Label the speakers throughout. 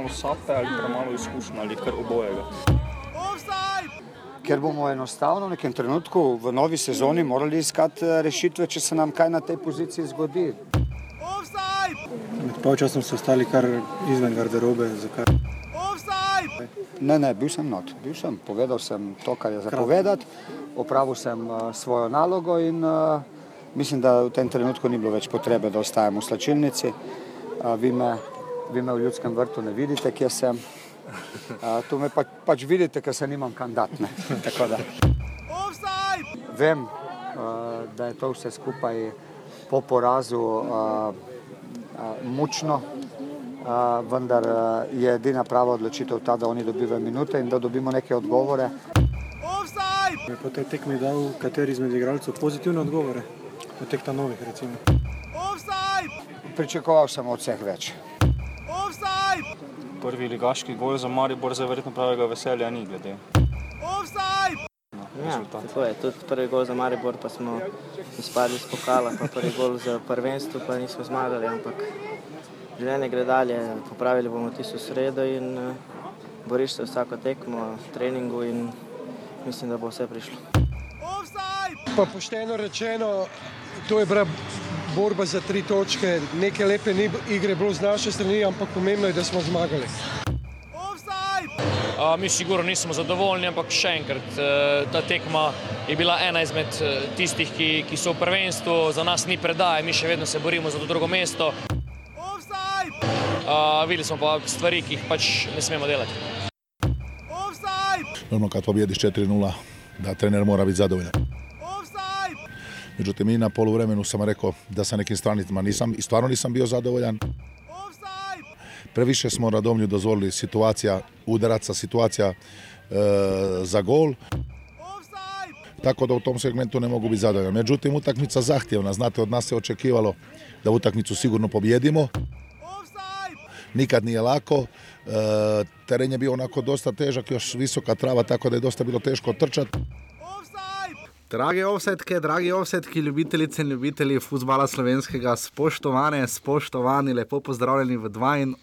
Speaker 1: premalo sape ali premalo izkušnja ali kar obojega.
Speaker 2: Ker bomo enostavno v nekem trenutku v novi sezoni morali iskati eh, rešitve, če se nam kaj na tej poziciji zgodi.
Speaker 3: Med polčasom so ostali kar izven garderobe. Zakaj?
Speaker 2: Ne, ne, bil sem not, bil sem, povedal sem to, kar je zapovedati, opravil sem uh, svojo nalogo in uh, mislim, da v tem trenutku ni bilo več potrebe, da ostajam v slačilnici. Uh, vi, me, vi me v ljudskem vrtu ne vidite, kje sem. Uh, tu me pa, pač vidite, ker se nimam kandidatne. Vem, uh, da je to vse skupaj po porazu uh, uh, mučno, Uh, vendar uh, je edina prava odločitev ta, da oni dobivajo minute in da dobimo neke odgovore.
Speaker 3: Je po tej tekmi dal kateri izmed igralcev pozitivne odgovore, od teh ta novih recimo.
Speaker 2: Pričakoval sem od vseh več.
Speaker 1: Prvi ligaški gol za Maribor za verjetno pravega veselja ni glede.
Speaker 4: Ja, tako je, tudi prvi gol za Maribor, pa smo izpadli iz pokala, pa prvi gol za prvenstvo, pa nismo zmagali, ampak življenje gre dalje, popravili bomo tisto sredo in uh, boriš se vsako tekmo, treningu in mislim, da bo vse prišlo.
Speaker 5: Pa pošteno rečeno, to je bila borba za tri točke, neke lepe ni- igre bilo z naše strani, ampak pomembno je, da smo zmagali.
Speaker 6: A, Mi sigurno nismo zadovoljni, ampak še enkrat, eh, ta tekma je bila ena izmed eh, tistih, ki, ki so v prvenstvu, za nas ni predaje, mi še vedno se borimo za to drugo mesto. A, Videli smo pa stvari, ki jih pač ne smemo delati.
Speaker 7: Normalno kad pobjediš 4-0 da trener mora biti zadovoljan. Međutim, i na poluvremenu sam rekao da sa nekim stranicama nisam i stvarno nisam bio zadovoljan. Previše smo Radomlju dozvolili situacija udaraca, situacija e, za gol. Tako da u tom segmentu ne mogu biti zadovoljan. Međutim, utakmica zahtjevna. Znate, od nas se očekivalo da utakmicu sigurno pobjedimo. Nikad nije lako. E, teren je bio onako dosta težak, još visoka trava, tako da je dosta bilo teško trčati.
Speaker 8: Dragi ovsetke, dragi ovsetki, ljubitelice in ljubitelji futbola slovenskega, spoštovane, spoštovani, lepo pozdravljeni v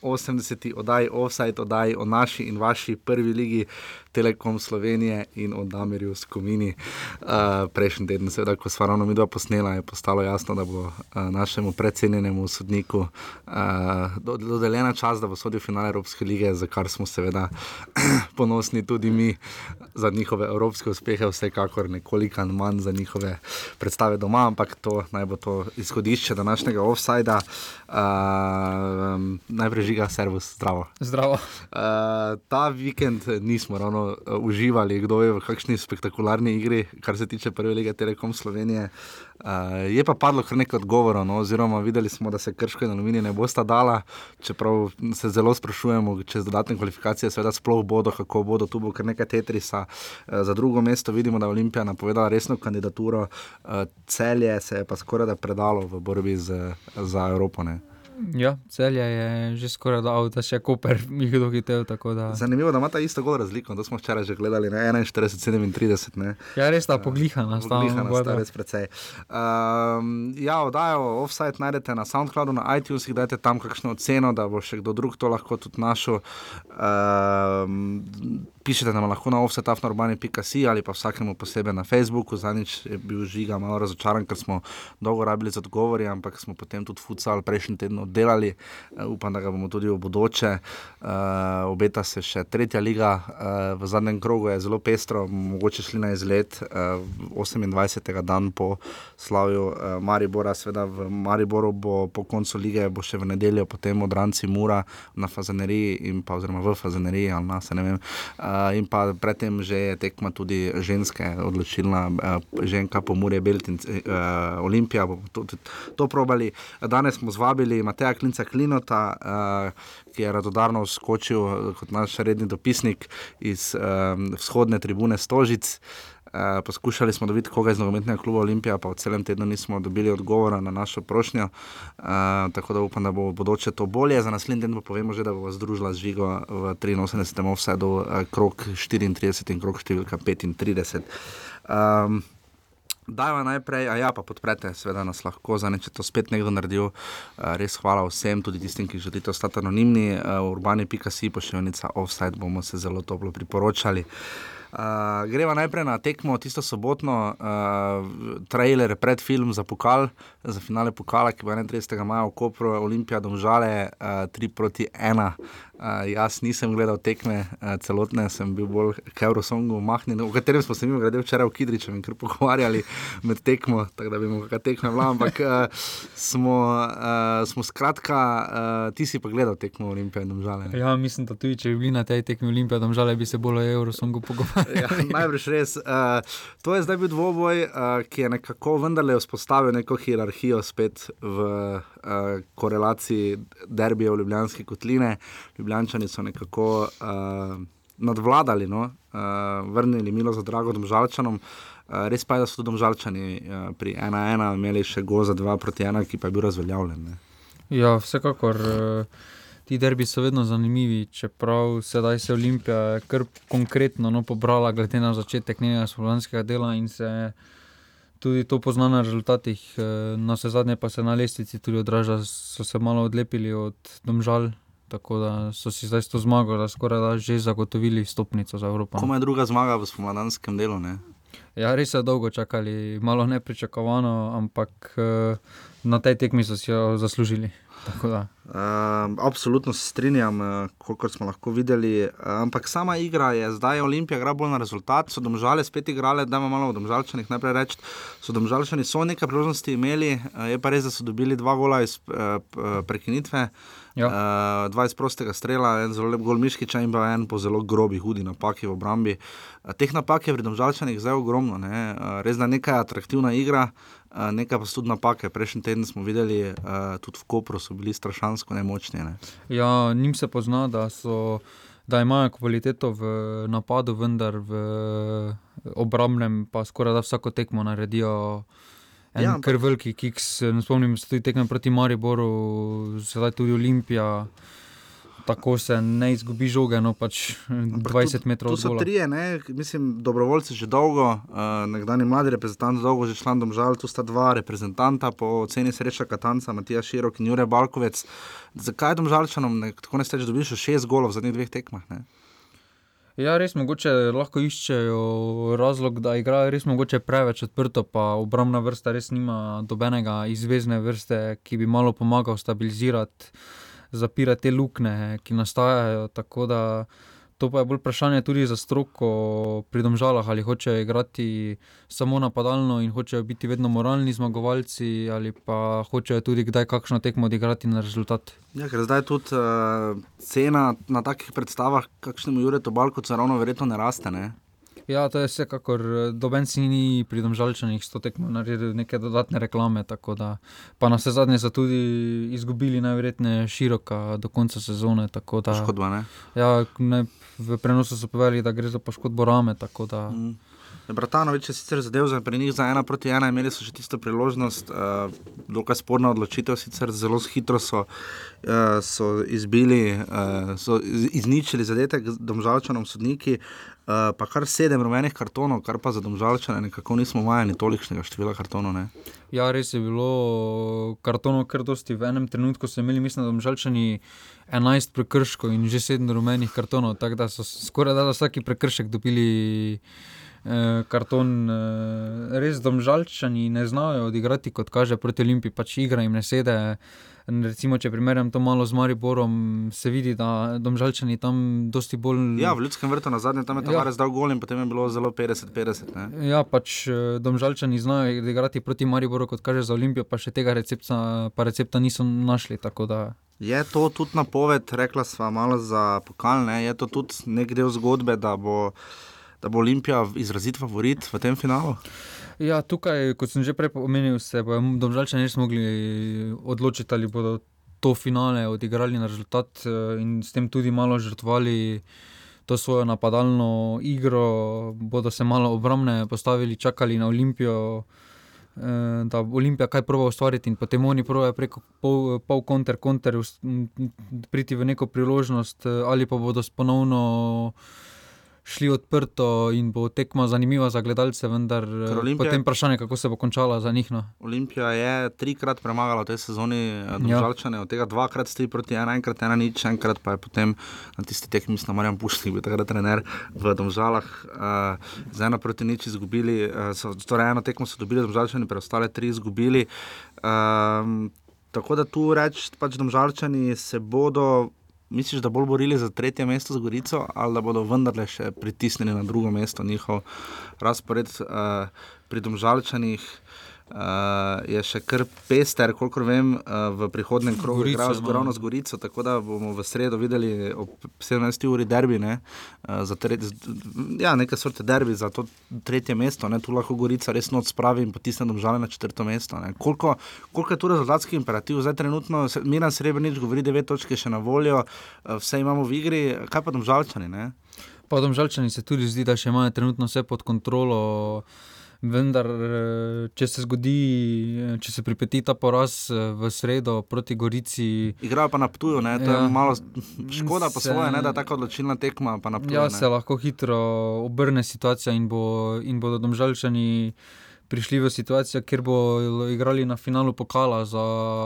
Speaker 8: 82. oddaji Offside, oddaji o naši in vaši prvi ligi Telekom Slovenije in o Damirju Skomini. Uh, prejšnji teden, seveda, ko sva ravno mi dva posnela, je postalo jasno, da bo uh, našemu predsednjenemu sodniku uh, do- dodeljena čas, da bo sodil finale Evropske lige, za kar smo seveda ponosni tudi mi za njihove evropske uspehe, vsekakor nekoliko manj za njihove predstave doma, ampak to naj bo to izhodišče današnjega offsajda. Uh, najprej žiga, servus, zdravo.
Speaker 9: Zdravo.
Speaker 8: Uh, ta vikend nismo ravno uh, uživali, kdo je v kakšni spektakularni igri, kar se tiče prve lige Telekom Slovenije. Uh, je pa padlo kar nekaj odgovorov, no, oziroma videli smo, da se krško in aluminij ne bosta dala, čeprav se zelo sprašujemo, če z dodatne kvalifikacije seveda sploh bodo, kako bodo, tu bo kar nekaj tetrisa. Uh, za drugo mesto vidimo, da je Olimpija napovedala resno kandidaturo, uh, celje se je pa skoraj da predalo v borbi z, za Evropo. Ne.
Speaker 9: Ja, celje je že skoraj da še Koper jih dohitev. tako Da...
Speaker 8: Zanimivo, da ima ta isto gol razliko, to smo včeraj že gledali na 41-37. ne.
Speaker 9: Ja, res ta poglihana,
Speaker 8: Poglihana
Speaker 9: stalno.
Speaker 8: sta res precej. Um, ja, oddajo offside najdete na SoundCloudu, na iTunesih, dajte tam kakšno oceno, da bo še kdo drug to lahko tudi našel. Um, pišete nam lahko na offsetafnorbani.si ali pa vsakemu posebej na Facebooku. Zadnjič je bil žiga malo razočaran, ker smo dolgo rabili za odgovore, ampak smo potem tudi futsal prejšnji teden oddelali. Uh, upam, da ga bomo tudi v bodoče. Uh, obeta se še tretja liga, uh, v zadnjem krogu je zelo pestro, mogoče šli na izlet uh, 28. dan po slavju uh, Maribora. Sveda v Mariboru bo po koncu lige, bo še v nedeljo potem odranci Mura na Fazaneriji in pa oziroma v Fazaneriji ali na se ne vem. Uh, in pa predtem že je tekma tudi ženske, odločilna uh, ženka po Murje Beltin, uh, Olimpija, bomo to, to, probali. Danes smo zvabili Mateja Klinca Klinota, uh, ki je radodarno skočil eh, kot naš redni dopisnik iz um, vzhodne tribune Stožic. Uh, poskušali smo dobiti koga iz nogometnega kluba Olimpija, pa v celem tednu nismo dobili odgovora na našo prošnjo. Uh, tako da upam, da bo bodoče to bolje. Za naslednji teden pa povemo že, da bo združila z Žigo v 83. offsetu uh, krok 34 in krok številka 35. Um, Dajva najprej, a ja, pa podprete, seveda nas lahko za ne, če to spet nekdo naredil. Uh, res hvala vsem, tudi tistim, ki želite ostati anonimni. Urbani.si, pošiljnica offside, bomo se zelo toplo priporočali. Uh, greva najprej na tekmo, tisto sobotno, uh, trailer pred film za pokal, za finale pokala, ki bo 31. maja v Kopru, Olimpija, Domžale, uh, 3 proti 1. Uh, jaz nisem gledal tekme, uh, celotne sem bil bolj k Eurosongu mahnen, o katerem smo se mi gledali včeraj v Kidriču in kar pogovarjali med tekmo, tako da bi mu kakšne tekme vlam, ampak uh, smo, uh, smo skratka, uh, ti si pa gledal tekmo Olimpije in Domžale. Ne?
Speaker 9: Ja, mislim, da tudi če bi bili na tej tekmi Olimpije, tam žale bi se bolj o Eurosongu pogovarjali.
Speaker 8: Ja, najbrž res. Uh, to je zdaj bil dvoboj, uh, ki je nekako vendarle vzpostavil neko hierarhijo spet v uh, korelaciji derbijev Ljubljanske kotline. Ljubljančani so nekako uh, nadvladali, no? uh, vrnili milo za drago domžalčanom. Uh, res pa je, da so tudi domžalčani uh, pri 1-1 imeli še go za 2 proti 1, ki pa je bil razveljavljen. Ne?
Speaker 9: Ja, vsekakor. Uh, Ti derbi so vedno zanimivi, čeprav sedaj se Olimpija kar konkretno no, pobrala, glede na začetek njenega slovenskega dela in se tudi to pozna na rezultatih. Na vse zadnje pa se na lestvici tudi odraža, so se malo odlepili od domžal, tako da so si zdaj s to zmago, da skoraj da že zagotovili stopnico za Evropo.
Speaker 8: Komaj druga zmaga v spomladanskem delu. Ne?
Speaker 9: Ja, res so dolgo čakali, malo nepričakovano, ampak na tej tekmi so si jo zaslužili.
Speaker 8: Uh, absolutno se strinjam, uh, koliko smo lahko videli. Uh, ampak sama igra je zdaj, Olimpija igra bolj na rezultat. So domžale spet igrale, da imamo malo v domžalčanih. Najprej reči, so domžalčani so nekaj priložnosti imeli, uh, je pa res, da so dobili dva gola iz prekinitve. Ja. Uh, dva iz prostega strela, en zelo lep gol Miškiča in pa en po zelo grobi, hudi napaki v obrambi. Uh, teh napak je v domžalčanih zdaj ogromno. Ne? Uh, res da nekaj atraktivna igra. Uh, nekaj pa so tudi napake. Prejšnji teden smo videli, uh, tudi v Kopru so bili strašansko nemočni. Ne?
Speaker 9: Ja, njim se pozna, da, so, da imajo kvaliteto v napadu, vendar v obrambnem pa skoraj da vsako tekmo naredijo. En ja, kar veliki kiks, spomnim se tudi tekme proti Mariboru, sedaj tudi Olimpija tako se ne izgubi žoge, no pač 20 metrov
Speaker 8: od tega. To so trije, ne? mislim, dobrovoljci že dolgo, uh, nekdani mladi reprezentanti, dolgo že članom žal, tu sta dva reprezentanta, po oceni sreča Katanca, Matija Širok in Jure Balkovec. Zakaj je domžalčanom tako ne steč, da bi šel šest golov v zadnjih dveh tekmah? Ne?
Speaker 9: Ja, res mogoče lahko iščejo razlog, da igrajo res mogoče preveč odprto, pa obrambna vrsta res nima dobenega izvezne vrste, ki bi malo pomagal stabilizirati zapirati te luknje, ki nastajajo. Tako da to pa je bolj vprašanje tudi za stroko pri domžalah, ali hočejo igrati samo napadalno in hočejo biti vedno moralni zmagovalci, ali pa hočejo tudi kdaj kakšno tekmo odigrati na rezultat.
Speaker 8: Ja, ker zdaj tudi uh, cena na takih predstavah, kakšnemu Juretu Balku, ravno verjetno ne raste. Ne?
Speaker 9: Ja, to je vsekakor, doben si ni pri domžalčanih sto tekmo naredil neke dodatne reklame, tako da pa na vse zadnje so tudi izgubili najverjetneje široka do konca sezone.
Speaker 8: Poškodba, ne?
Speaker 9: Ja, ne, v prenosu so povedali, da gre za poškodbo rame, tako da... Mm.
Speaker 8: Bratanovič je sicer zadev za njih za ena proti ena, imeli so še tisto priložnost, uh, dokaj sporna odločitev, sicer zelo hitro so, uh, so izbili, uh, so izničili zadetek domžalčanom sodniki, uh, pa kar sedem rumenih kartonov, kar pa za domžalčane nekako nismo vajeni tolikšnega števila kartonov. Ne?
Speaker 9: Ja, res je bilo kartonov kar dosti. V enem trenutku so imeli, mislim, da domžalčani 11 prekrškov in že sedem rumenih kartonov, tako da so skoraj da vsaki prekršek dobili. Eh, karton, eh, res domžalčani ne znajo odigrati, kot kaže proti Olimpiji, pač igra jim ne sede. Recimo, če primerjam to malo z Mariborom, se vidi, da domžalčani tam dosti bolj.
Speaker 8: Ja, v ljudskem vrtu na zadnjem tam je ja. res dal gol in potem je bilo zelo 50-50.
Speaker 9: Ja, pač eh, domžalčani znajo igrati proti Mariboru, kot kaže za Olimpijo, pa še tega recepta, pa recepta niso našli.
Speaker 8: Je to tudi napoved, rekla sva malo za pokalne, je to tudi nek del zgodbe, da bo da bo Olimpija izrazit favorit v tem finalu?
Speaker 9: Ja, tukaj, kot sem že prej omenil, se bodo domžalčani res mogli odločiti, ali bodo to finale odigrali na rezultat eh, in s tem tudi malo žrtvovali. To svojo napadalno igro, bodo se malo obrambne postavili, čakali na Olimpijo, eh, da Olimpija kaj prvo ustvariti in potem oni pravijo preko pol, pol konter, konter, priti v neko priložnost, eh, ali pa bodo ponovno šli odprto in bo tekma zanimiva za gledalce, vendar eh,
Speaker 8: Olimpija-
Speaker 9: potem vprašanje, kako se bo končala za njih. No.
Speaker 8: Olimpija je trikrat premagala v tej sezoni
Speaker 9: Ja.
Speaker 8: Domžalčane, od tega dvakrat tri proti ena, enkrat ena nič, enkrat pa je potem na tisti tekmi, mislim, Marjan Pušnik, bil takrat trener v Domžalah, uh, z ena proti nič izgubili, uh, so, torej eno tekmo so dobili Domžalčani, preostale tri izgubili. Um, tako da tu reči, pač Domžalčani se bodo. Misliš, da bolj borili za tretje mesto z Gorico, ali da bodo vendarle še pritisnili na drugo mesto njihov razpored uh, pri Domžalčanih? Uh, je še kar pester, kolikor vem, uh, v prihodnem krogu
Speaker 9: Gorico,
Speaker 8: igrajo z
Speaker 9: no.
Speaker 8: Gorovno z Gorico, tako da bomo v sredo videli ob 17. uri derbi, ne, uh, za tre, ja, neke sorte derbi za to tretje mesto, ne, tu lahko Gorica res noč spravi in potisne domžale na četrto mesto. Ne. Koliko, koliko je tu rezultatski imperativ? Zdaj trenutno Miran Srebrenic govori 9 točke še na voljo, uh, vse imamo v igri, kaj pa domžalčani, ne?
Speaker 9: Pa domžalčani se tudi zdi, da še imajo trenutno vse pod kontrolo. Vendar, eh, če se zgodi, eh, če se pripeti ta poraz eh, v sredo proti Gorici,
Speaker 8: Igrajo pa na Ptuju, ne, to ja. Je malo škoda po
Speaker 9: Se-
Speaker 8: svoje, ne, da je tako odločilna tekma, pa Ptuju.
Speaker 9: ja,
Speaker 8: ne.
Speaker 9: se lahko hitro obrne situacija in, bo, in bodo domžalčani prišli v situacijo, kjer bodo igrali na finalu pokala za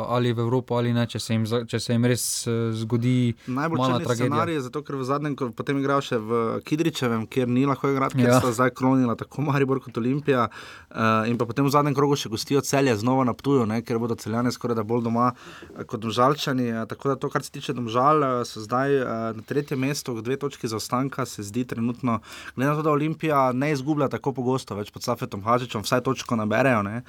Speaker 9: ali v Evropo ali ne, če se jim, če se jim res eh, zgodi
Speaker 8: Najbolj črni scenarij je zato, ker v zadnjem, ko potem igrajo še v Kidričevem, kjer ni lahko igrati, ker
Speaker 9: Ja.
Speaker 8: sta zdaj klonila tako Maribor kot Olimpija. Uh, in pa potem v zadnjem krogu še gostijo celje znova na Ptuju, ne, ker bodo celjane skoraj da bolj doma eh, kot domžalčani. Tako da to, kar se tiče domžal, so zdaj uh, na tretjem mestu, dve točki zaostanka, se zdi trenutno, glede na to, da Olimpija ne izgublja tako pogosto, več pod Safetom Hažičem, vsaj točko naberejo. Ne.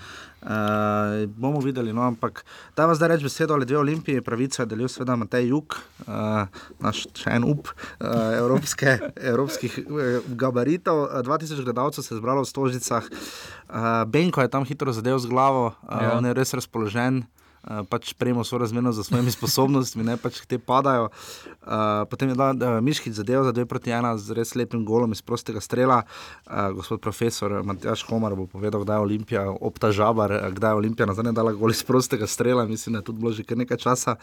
Speaker 8: Uh, bomo videli, no, ampak da vas zdaj reč besedo ali dve olimpiji, pravico je delil seveda Matej Juk, uh, naš še en up uh, evropske, evropskih uh, gabaritov. Uh, 2000 gledalcev se je zbralo v Stožicah, uh, Benko je tam hitro zadev z glavo, uh,
Speaker 9: ja.
Speaker 8: on je res razpoložen. Uh, pač prejmo sorazmerno za svojimi sposobnostmi, ne pač te padajo. Uh, potem je dal uh, Miškic zadev za 2 proti 1 z res lepim golom iz prostega strela. Uh, gospod profesor Matjaš Homar bo povedal, kdaj je Olimpija, opta žabar, eh, kdaj je Olimpija nazadnje dala gol iz prostega strela, mislim, da je tudi bilo že kar nekaj časa.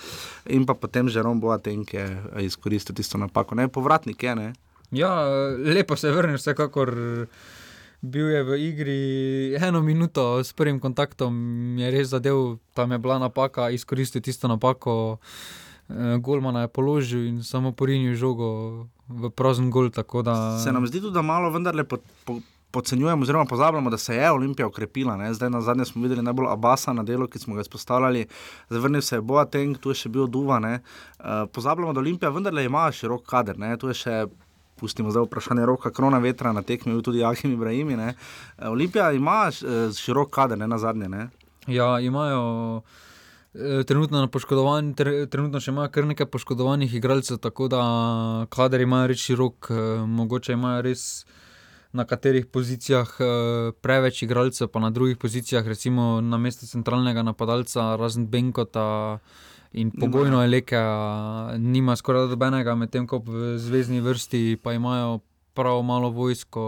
Speaker 8: In pa potem Žerom Boateng je eh, izkoristil tisto napako. Ne, povratnik je, ne.
Speaker 9: Ja, lepo se vrnil, vsekakor. Bil je v igri eno minuto s prvim kontaktom, je res zadev, tam je bila napaka, izkoristil tisto napako. eh, Golmana je položil in samo porinil žogo v prazen gol. Da...
Speaker 8: Se nam zdi tudi, da malo vendarle po, po, podcenjujemo, oziroma pozabljamo, da se je Olimpija ukrepila. Ne? Zdaj na zadnje smo videli najbolj Abasa na delu, ki smo ga izpostavljali, zavrnil se je Boateng, tu je še bil Duva. Uh, pozabljamo, da Olimpija vendarle ima širok kader. Ne? Tu je še Pustimo zdaj vprašanje roka, krona vetra na tekmi, tudi Ahim Ibrahim. Eh, Olimpija ima eh, širok kader, ne na zadnje. Ne?
Speaker 9: Ja, imajo eh, trenutno, tre, trenutno še imajo kar nekaj poškodovanih igralcev, tako da kader imajo res širok, mogoče imajo res na katerih pozicijah preveč igralcev, pa na drugih pozicijah, recimo na mestu centralnega napadalca, razen Benkota. In pogojno je leke, nima skoraj dobenega, medtem ko v zvezdni vrsti pa imajo prav malo vojsko.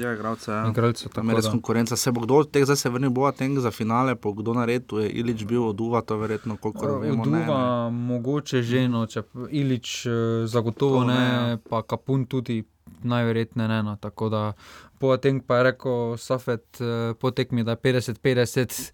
Speaker 8: Ja, igralce. Ja.
Speaker 9: igralcev,
Speaker 8: Tam je res
Speaker 9: da.
Speaker 8: konkurenca. Se bo kdo od teh zdaj se vrnil, bo Ateng za finale, pa kdo na redu je Ilič bil od Uva, to verjetno, koliko vemo. Ne,
Speaker 9: Duva,
Speaker 8: ne.
Speaker 9: mogoče že, no, če Ilič eh, zagotovo
Speaker 8: To ne,
Speaker 9: ne,
Speaker 8: ja.
Speaker 9: pa Kapun tudi najverjetneje ne. No, tako da Poateng pa je rekel Safet eh, po tekmi, da je 50-50.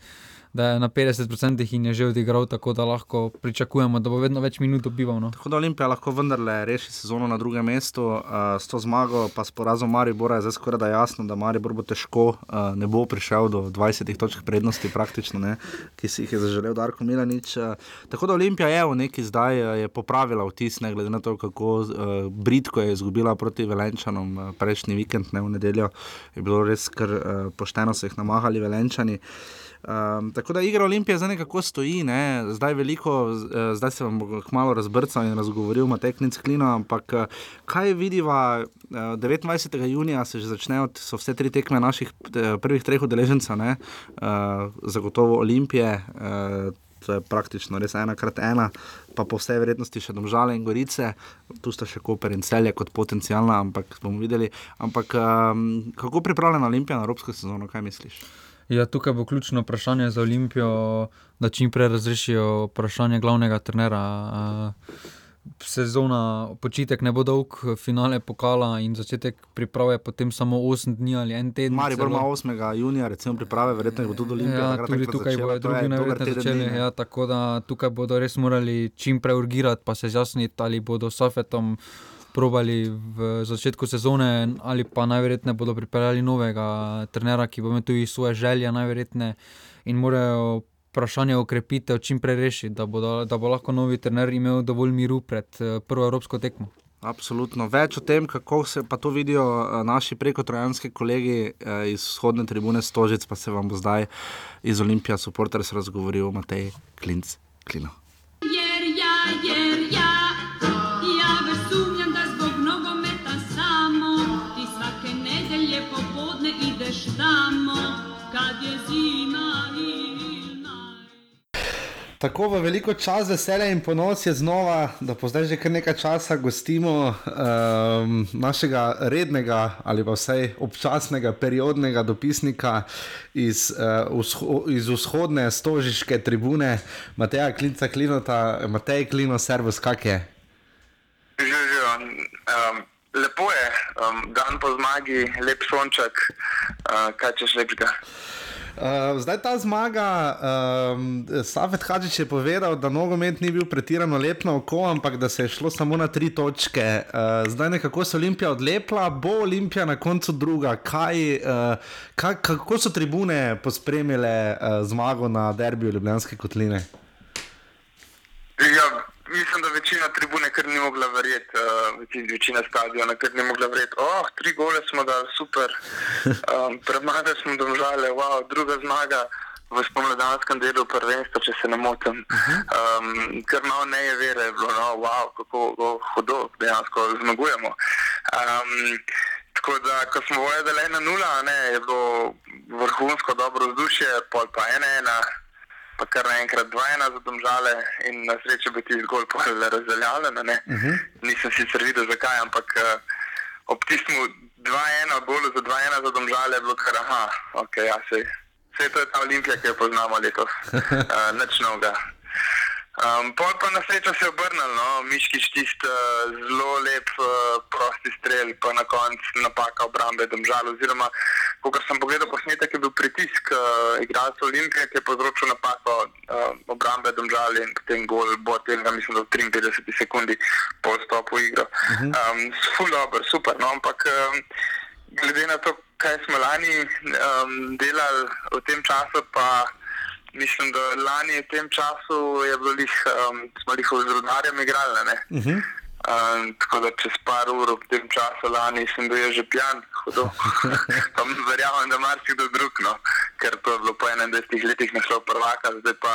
Speaker 9: Da je na 50% in je že odigral, tako da lahko pričakujemo, da bo vedno več minut dobival. No.
Speaker 8: Tako da Olimpija lahko vendarle reši sezono na drugem mestu, uh, s to zmago, pa s porazom Maribora je zdaj skoraj da jasno, da Maribor bo težko, uh, ne bo prišel do 20 točk prednosti, praktično, ne, ki si jih je zaželel Darko Milanič. Uh, tako da Olimpija je v neki zdaj uh, je popravila vtis, ne glede na to, kako uh, britko je izgubila proti Velenčanom uh, prejšnji vikend, ne v nedeljo, je bilo res kar uh, pošteno, so jih namahali Velenčani. Um, tako da igra Olimpije zdaj nekako stoji, ne? zdaj veliko, z- zdaj se vam bo malo razbrcal in razgovoril Mateknic Klino, ampak eh, kaj vidiva, eh, 29. junija se že začnejo, so vse tri tekme naših eh, prvih treh udeležencev, uh, zagotovo Olimpije. Uh, To je praktično res ena krat ena, pa po vsej verjetnosti še domžale in gorice, tu sta še Koper in celje kot potencijalna, ampak bomo videli. Ampak um, kako pripravljena Olimpija na evropsko sezono, kaj misliš?
Speaker 9: Ja, tukaj bo ključno vprašanje za Olimpijo, da čim prej razrešijo vprašanje glavnega trenera. eh, sezona, počitek ne bo dolg, finale pokala in začetek priprave potem samo 8 dni ali en teden.
Speaker 8: Mari bo
Speaker 9: celo.
Speaker 8: ima 8. junija, recimo priprave, verjetno bo tudi Olimpija.
Speaker 9: Ja, tudi tukaj bodo drugi najverjetneje začeli. Ja, tako da tukaj bodo res morali čim prej urgirati, pa se zjasniti, ali bodo s Safetom probali v začetku sezone, ali pa najverjetneje bodo pripeljali novega trenera, ki bo imel tudi svoje želje, najverjetneje in morajo. Vprašanje okrepitev čim prej rešiti, da, bodo, da bo lahko novi trener imel dovolj miru pred eh, prvo evropsko tekmo.
Speaker 8: Absolutno. Več o tem, kako se pa to vidijo eh, naši prekotrojanski kolegi eh, iz vzhodne tribune Stožic, pa se vam bo zdaj iz Olimpija Supporters razgovoril Matej Klinc. Klino. Tako v veliko čas, veselje in ponos je znova, da po zdaj že kar nekaj časa gostimo um, našega rednega ali pa vsaj občasnega periodnega dopisnika iz, uh, vzho iz vzhodne stožiške tribune, Mateja Klinca Klinota, Matej Klino, servus, kak je?
Speaker 10: Živijo. Um, lepo je, um, dan po zmagi, lep sonček, uh, kaj češ lepšega.
Speaker 8: Uh, zdaj ta zmaga, um, Safet Hadžič je povedal, da nogomet ni bil pretirano lep na oko, ampak da se je šlo samo na tri točke. Uh, zdaj nekako se Olimpija odlepla, bo Olimpija na koncu druga. Kaj, uh, kaj, kako so tribune pospremile uh, zmago na derbiju Ljubljanske kotline?
Speaker 10: Ja, mislim, da večina tribune kar ni mogla verjeti, uh, večina stadiona kar ni mogla verjeti. Oh, tri gole smo dali, super. Um, Premagali smo domžale, wow, druga zmaga. V spomladanskem delu prvenstva, če se ne motim, um, ker malo ne je vere, je bilo, no, wow, kako kako hudo dejansko zmagujemo. Um, tako da, ko smo vedeli ena nula, ne, je bilo vrhunsko dobro vzdušje, pol pa ena ena, pa kar naenkrat dva ena za domžale in na srečo bi ti zgolj pol razveljavljeno. ne. Nisem sicer videl zakaj, ampak uh, ob tistem 2-1 golu za 2-1 za domžale je bilo kar aha, ok, ja, sej. Vse to je ta olimpija, ki jo poznamo letos, uh, nič novega. Um, pol pa na srečo se je obrnil, no? Miškič tisti uh, zelo lep uh, prosti strel, pa na koncu napaka obrambe domžal. Oziroma, ko sem pogledal posnetek, je bil pritisk uh, igralcev Olimpije, ki je povzročil napako uh, obrambe domžal in potem gol Botenga, mislim, da v 53 sekundi po stopu igro. Um, ful dobro, super, no, ampak um, glede na to, kaj smo lani um, delali v tem času, pa mislim, da lani v tem času je bilo lih, um, smo jih z rodarjem igrali.
Speaker 8: Uh -huh.
Speaker 10: Um, tako da čez par ur v tem času lani sem bil že pijan, hudo. pa verjamem, da marsikdo drug, no, ker to je bilo po 21 letih naslov prvaka, zdaj pa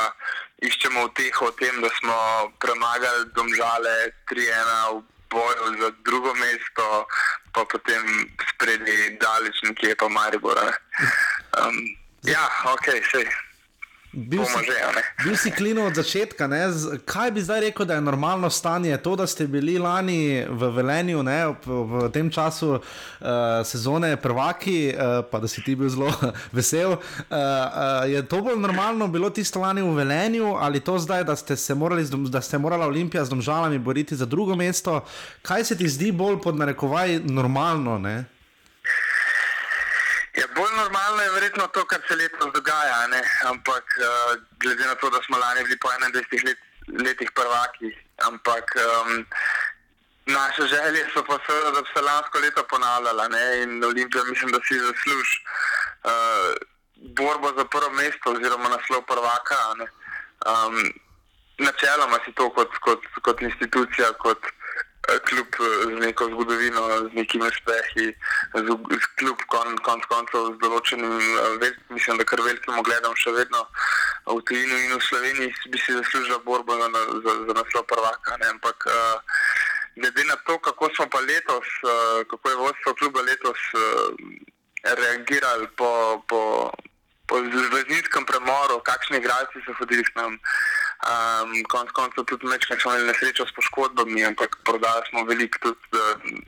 Speaker 10: iščemo uteho o tem, da smo premagali domžale 3-1 v boju za drugo mesto, pa potem spredi daleč nekje pa Maribor. ne. Um, ja, ok, sej.
Speaker 8: Bil si, bil si klino od začetka. Ne? Kaj bi zdaj rekel, da je normalno stanje? To, da ste bili lani v Velenju, ne, v, v tem času uh, sezone prvaki, uh, pa da si ti bil zelo vesel. Uh, uh, je to bolj normalno bilo tisto lani v Velenju ali to zdaj, da ste se morali, da ste morala Olimpija z domžalami boriti za drugo mesto? Kaj se ti zdi bolj pod narekovaj normalno? Ne?
Speaker 10: Je verjetno to, kar se letos dogaja, ne? ampak uh, glede na to, da smo lani bili po 21 let, letih prvaki, ampak um, naše želje so pa seveda, da bi se lansko leto ponavljala ne? in Olimpija mislim, da si zasluž uh, borbo za prvo mesto oziroma naslov prvaka. ne. Um, načeloma si to kot, kot, kot institucija, kot klub eh, z neko zgodovino, z nekimi uspehi, z, z klub kon, konc koncev z določenim, eh, vel, mislim, da kar velikim ogledom še vedno v tujini in v Sloveniji bi si zaslužila borbo za, na- za, za naslov prvaka. Ne? Ampak uh, glede na to, kako smo pa letos, uh, kako je vodstvo kluba letos uh, reagirali po, po, po zvezdinskem premoru, kakšni igralci so hodili k nam. Um, konec koncev tudi večkrat smo imeli nesrečo s poškodbami, ampak prodali smo veliko tudi uh,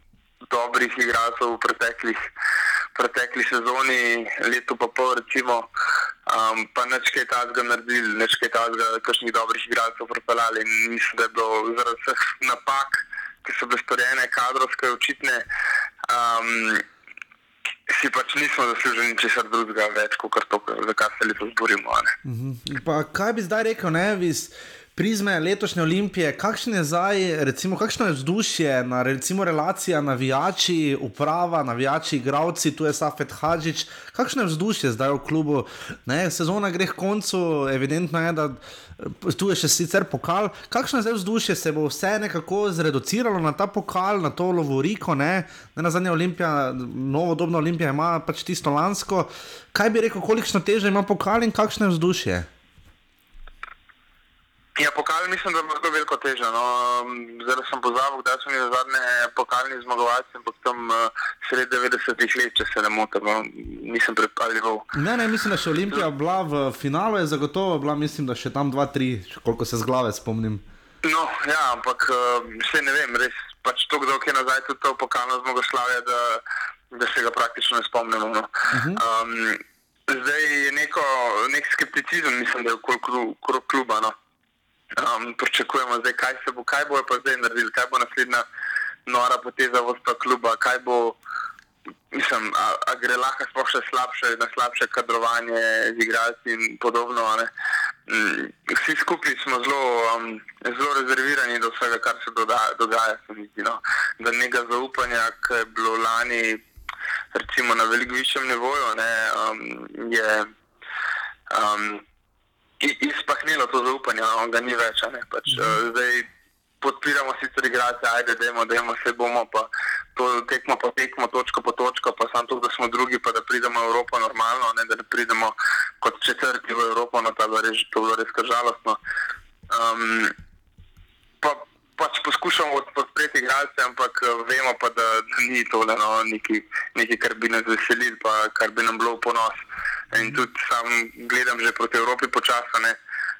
Speaker 10: dobrih igralcev v preteklih, pretekli sezoni, leto pa pol recimo. um, pa neč kaj tazga naredili, neč kaj tazga, kakšnih dobrih igralcev pripeljali in mislim, da je bilo zaradi vseh napak, ki so bile storjene, kadrovske, očitne, um, si pač nismo zaslužili ničesar drugega več, kot to, za kar se letos borimo. ne.
Speaker 8: Mhm. Pa kaj bi zdaj rekel, ne, iz prizme letošnje olimpije, kakšno je zdaj, recimo, kakšno je vzdušje, na, recimo relacija navijači, uprava, navijači, igravci, tu je Safet Hadžič, kakšno je vzdušje zdaj v klubu, ne, sezona gre k koncu, evidentno je, da tu je še sicer pokal, kakšno je zdaj vzdušje, se bo vse nekako zreduciralo na ta pokal, na to lovoriko, ne, ne na zadnje olimpija, novodobna olimpija ima pač tisto lansko, kaj bi rekel, kolikšno težo ima pokal in kakšno je vzdušje?
Speaker 10: Ja, pokal mislim, da bo zelo veliko teže. No. Um, Zdaj sem pozabil, da so mi zadnje pokalni zmagovalci, ampak tam uh, sred 90-ih let, če se ne motim, no. nisem pripravljal.
Speaker 8: Ne, ne, mislim, da še Olimpija bila v finalu, je zagotovo bila, mislim, da še tam 2-3, koliko se z glave spomnim.
Speaker 10: No, ja, ampak uh, vse ne vem, res pač to, kdo je nazaj tudi to pokalno zmagoslavje, da, da se ga praktično ne spomnimo. No. Um, zdaj je neko, nek skepticizem, mislim, da je okrog kluba. No. Um, pričakujemo zdaj, kaj se bo, kaj bojo pa zdaj naredili, kaj bo naslednja nora poteza vodstva kluba, kaj bo, mislim, a, a gre lahko sploh še slabše, na slabše kadrovanje z igralci in podobno. Mm, Vsi skupaj smo zelo, um, zelo rezervirani do vsega, kar se doda- dogaja. zdi, No. Da nekega zaupanja, ki je bilo lani recimo, na veliko višjem nivoju, ne, um, je um, izpahnilo to zaupanje, no, ga ni več. pač, uh, zdaj podpiramo sicer igralce, ajde, dajmo, dajmo se bomo, pa to tekmo po tekmo, točko po točko, pa samo to, da smo drugi, pa da pridemo v Evropo normalno, ne, da ne pridemo kot četrti v Evropo, no, to bilo res kar žalostno. Um, pa, pač poskušamo od- podpreti igralce, ampak eh, vemo pa, da, da ni tole no, nekaj, nekaj, kar bi nas veselili, pa kar bi nam bilo v ponos. In tudi sam gledam že proti Evropi počasno, ne.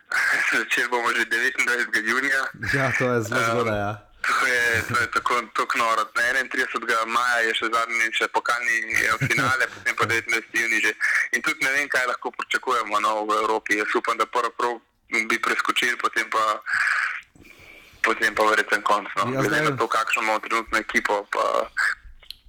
Speaker 10: Začeli bomo že 29. junija.
Speaker 8: Ja, to je zelo zgodaj. Ja.
Speaker 10: To je, to je tako, tako noro. Na 31. maja je še zadnji še pokalni eh, finale, potem pa 19. juni že. In tudi ne vem, kaj lahko pričakujemo no, v Evropi. Jaz upam, da prvo prav bi preskočili, potem pa, potem pa verjetno konc. No.
Speaker 8: Ja,
Speaker 10: Glede na to, kakšno imamo trenutno ekipo, pa